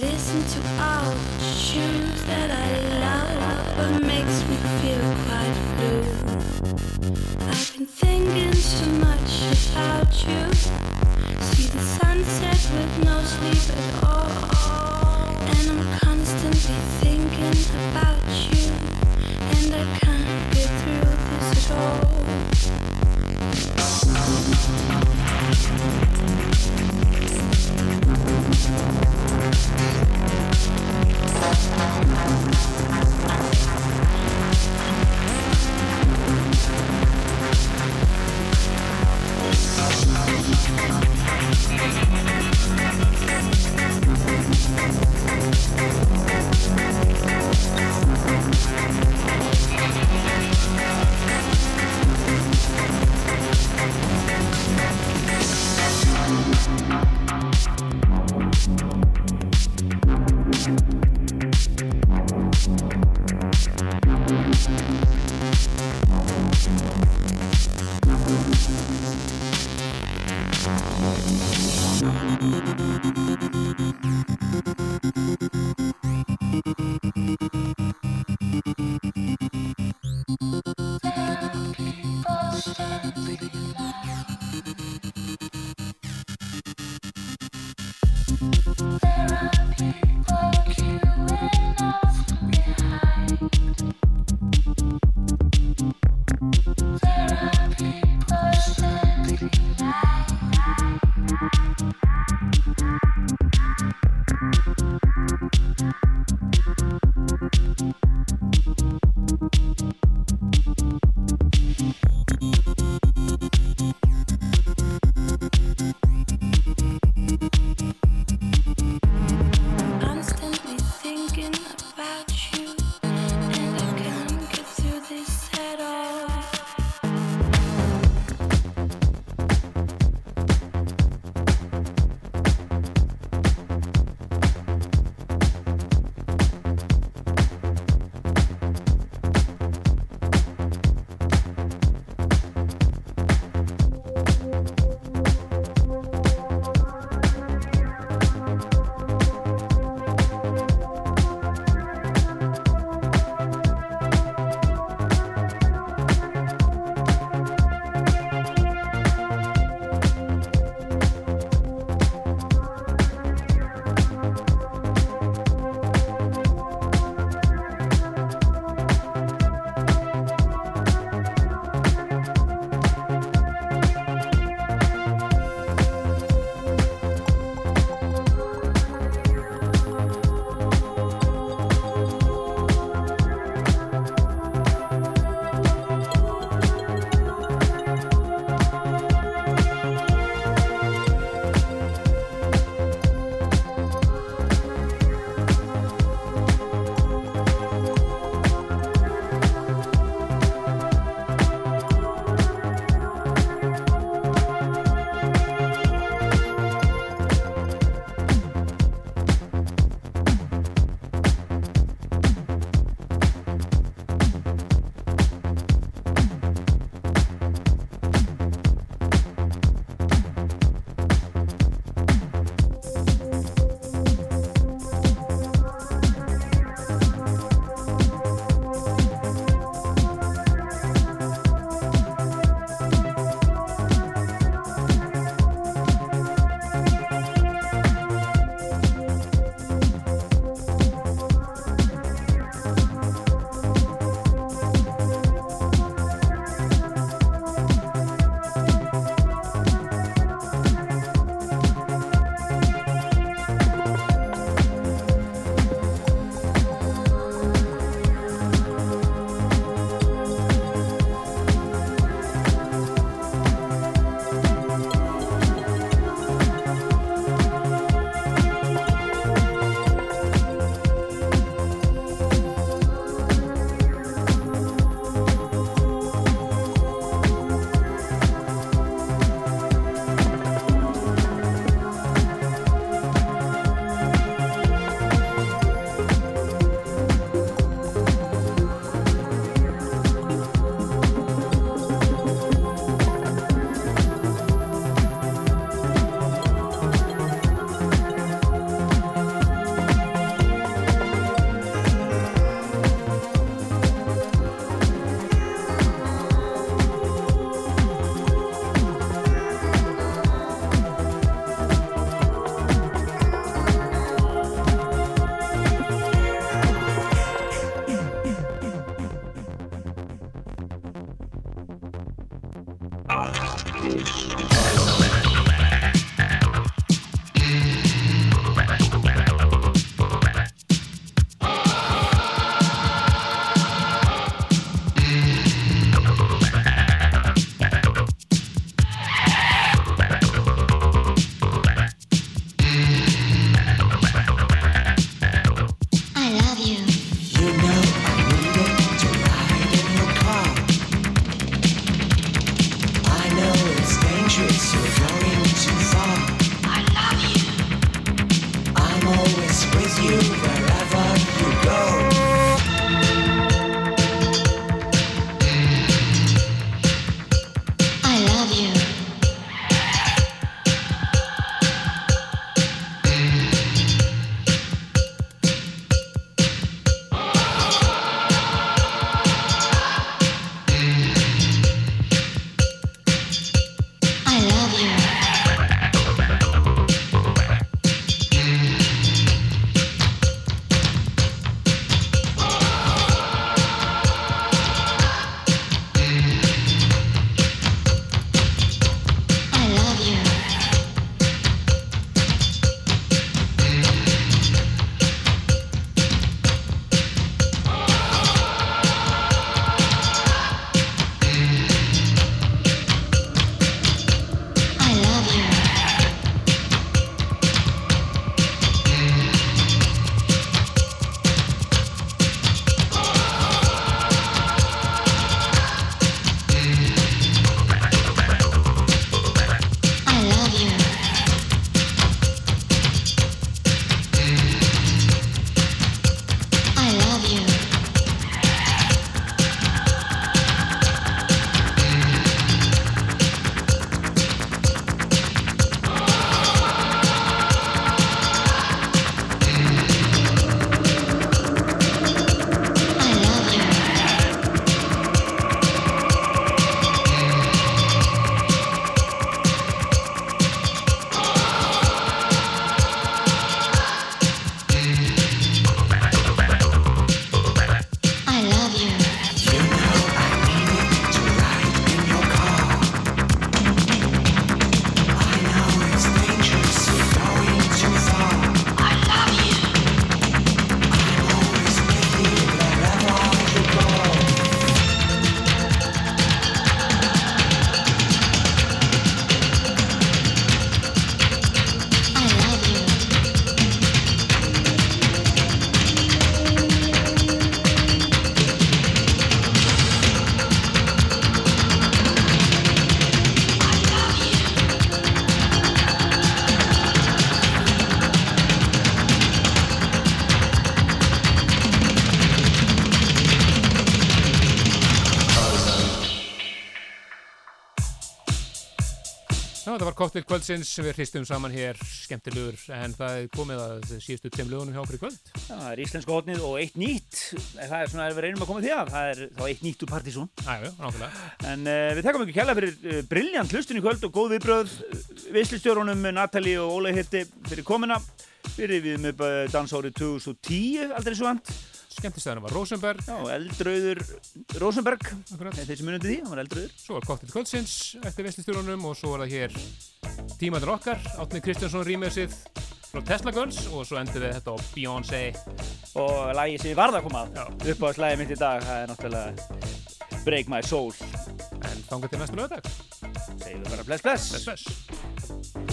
to all the shoes that I love, but makes me feel quite blue. I've been thinking so much about you. See the sunset with no sleep at all. And I'm constantly thinking about you. And I can't get through this at all. Thank þetta var Cocktail kvöldsins sem við hristum saman hér, skemmtilegur, en það er komið að síðustu tveim lögunum hjá okkur í kvöld. Já, það er íslenska hotnið og eitt nýtt. Það er svona að við reynum að koma því að. Það er þá eitt nýtt úr nákvæmlega. En uh, við tekkum ekki kjalla fyrir uh, brilljant hlustun í kvöld og góð viðbröð vislistjórunum Natali og Óla Hitti fyrir komuna. Fyrir við með dansárið 2010, aldrei svo vant. Skemmtistæðinu var Rosenberg. Já, Eldrauður Rosenberg. Þeir sem munandi því, hann var Eldrauður. Svo var Cocktail kvöldsins eftir veslistjórunum og svo var það hér tímandur okkar, Átni Kristjánsson rýmjöðsið frá Tesla Girls og svo endur við þetta á Beyoncé. Og lagi sem ég varða að koma að upp á slæði mitt í dag, það er náttúrulega Break My Soul. En þangað til næstu lögadag. Við bara bless bless. Bless bless.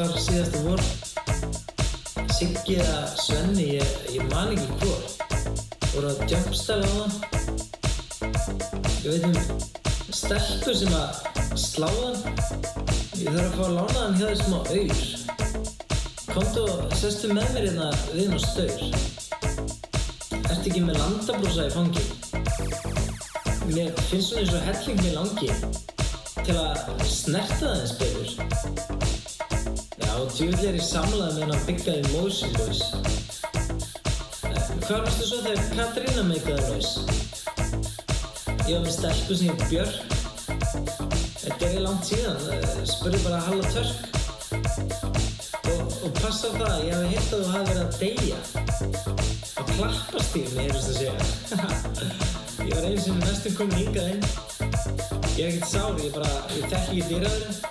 Þar síðasta vor. Siggi eða Svenni, ég, ég man ekki hvor. Voru að jumpstæla á hann. Ég veit um stelpur sem að slá hann. Ég þarf að fá að lána hann hjá þér smá auður. Komdu og sestu með mér hérna við hann á staur. Ertu ekki með landabrúsa í fangi? Mér finnst svona eins og helling mér langi til að snerta það eins betur. Já, djúvill er ég samlað með hann byggjaði Motion Boys. Hvað varstu svo þegar Katrína meikaði laus? Ég var með stelpu sem heit Björk. Þetta er langt síðan, eh, spurði bara Halla Törk. Og, og passa á það, ég hafi hitt að þú hafi verið að deyja á klappastífni, heyrðust að segja. ég var einu sinni næstum komin hingað inn. Ég er ekkert sár, ég bara, ég þekki ekki dýraðurinn.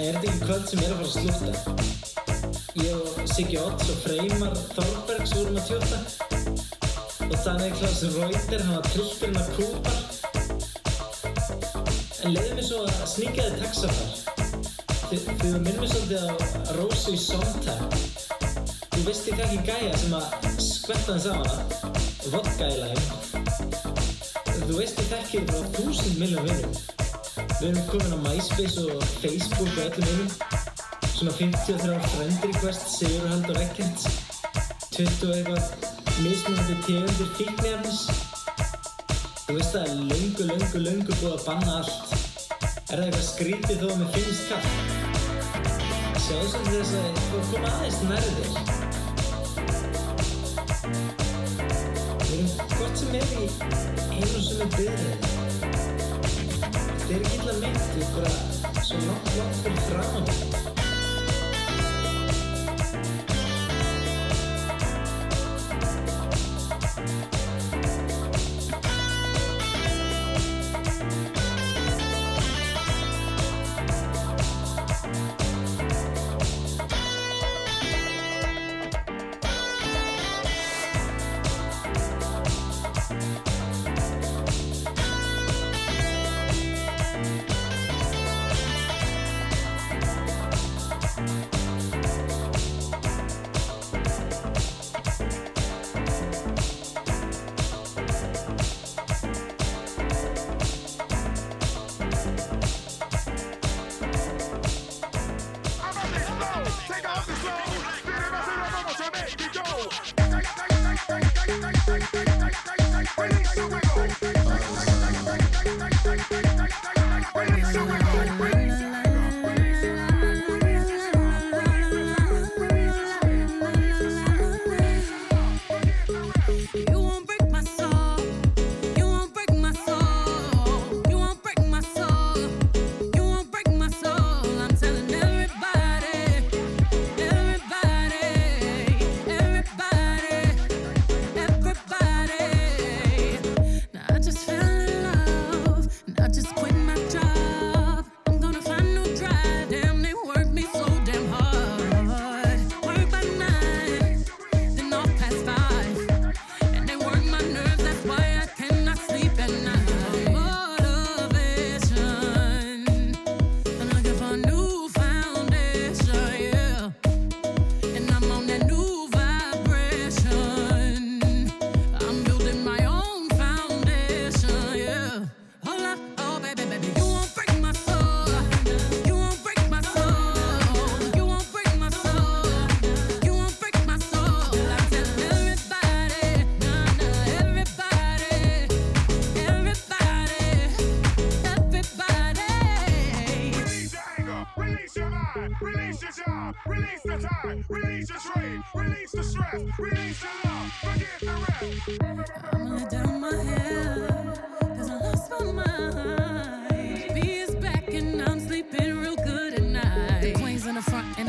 En er ekki kvöld sem er að fara að slúta? Ég og Siggi Odds og Freymar Þorbergs vorum að tjóta. Og Daniel Klaus Reuter, hann var trillturinn að kúpar. En leiði mér svo að sníka þið taxafar. Þið, þið minnum svolítið á Rósu í Sondheim. Þú veist ég ekki gæja sem að skvetta hans á hana Vodka í lægum Þú veist ég þekki frá þúsund milljón vinnum Við erum komin á MySpace og Facebook og öllum vinnum Svona 53 friend request Sigur Haldur Ekkert 20 og eitthvað mismunandi tegundir fíknefnis Þú veist það er löngu, löngu, löngu búið að banna allt. Er það eitthvað skrítið þó að mér finnst kall Sjáðu svolítið þess að þú koma aðeins nærðir Við erum hvort sem er í einu og sem er byrðið. Þetta er ekki ég er bara svo langt, langt fyrir fram.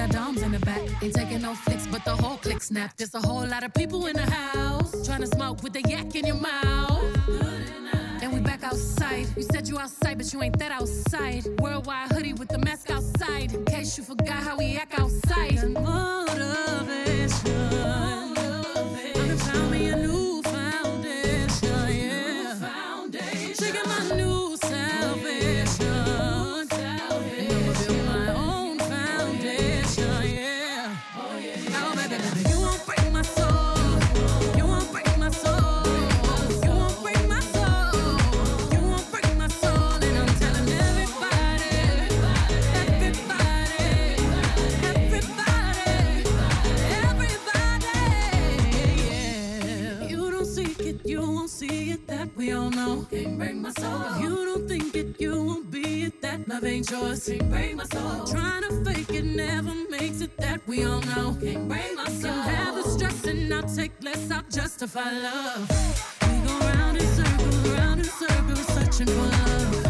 The doms in the back. Ain't taking no flicks, but the whole click snap. There's a whole lot of people in the house trying to smoke with the yak in your mouth. And we back outside. You said you outside, but you ain't that outside. Worldwide hoodie with the mask outside. In case you forgot how we act outside. That we all know. Can't break my soul. If you don't think it, you won't be it. That love ain't yours. Can't break my soul. Trying to fake it never makes it. That we all know. Can't break my soul. Can have the stress and I'll take less. I'll justify love. We go round in circles, round in circles, searching for love.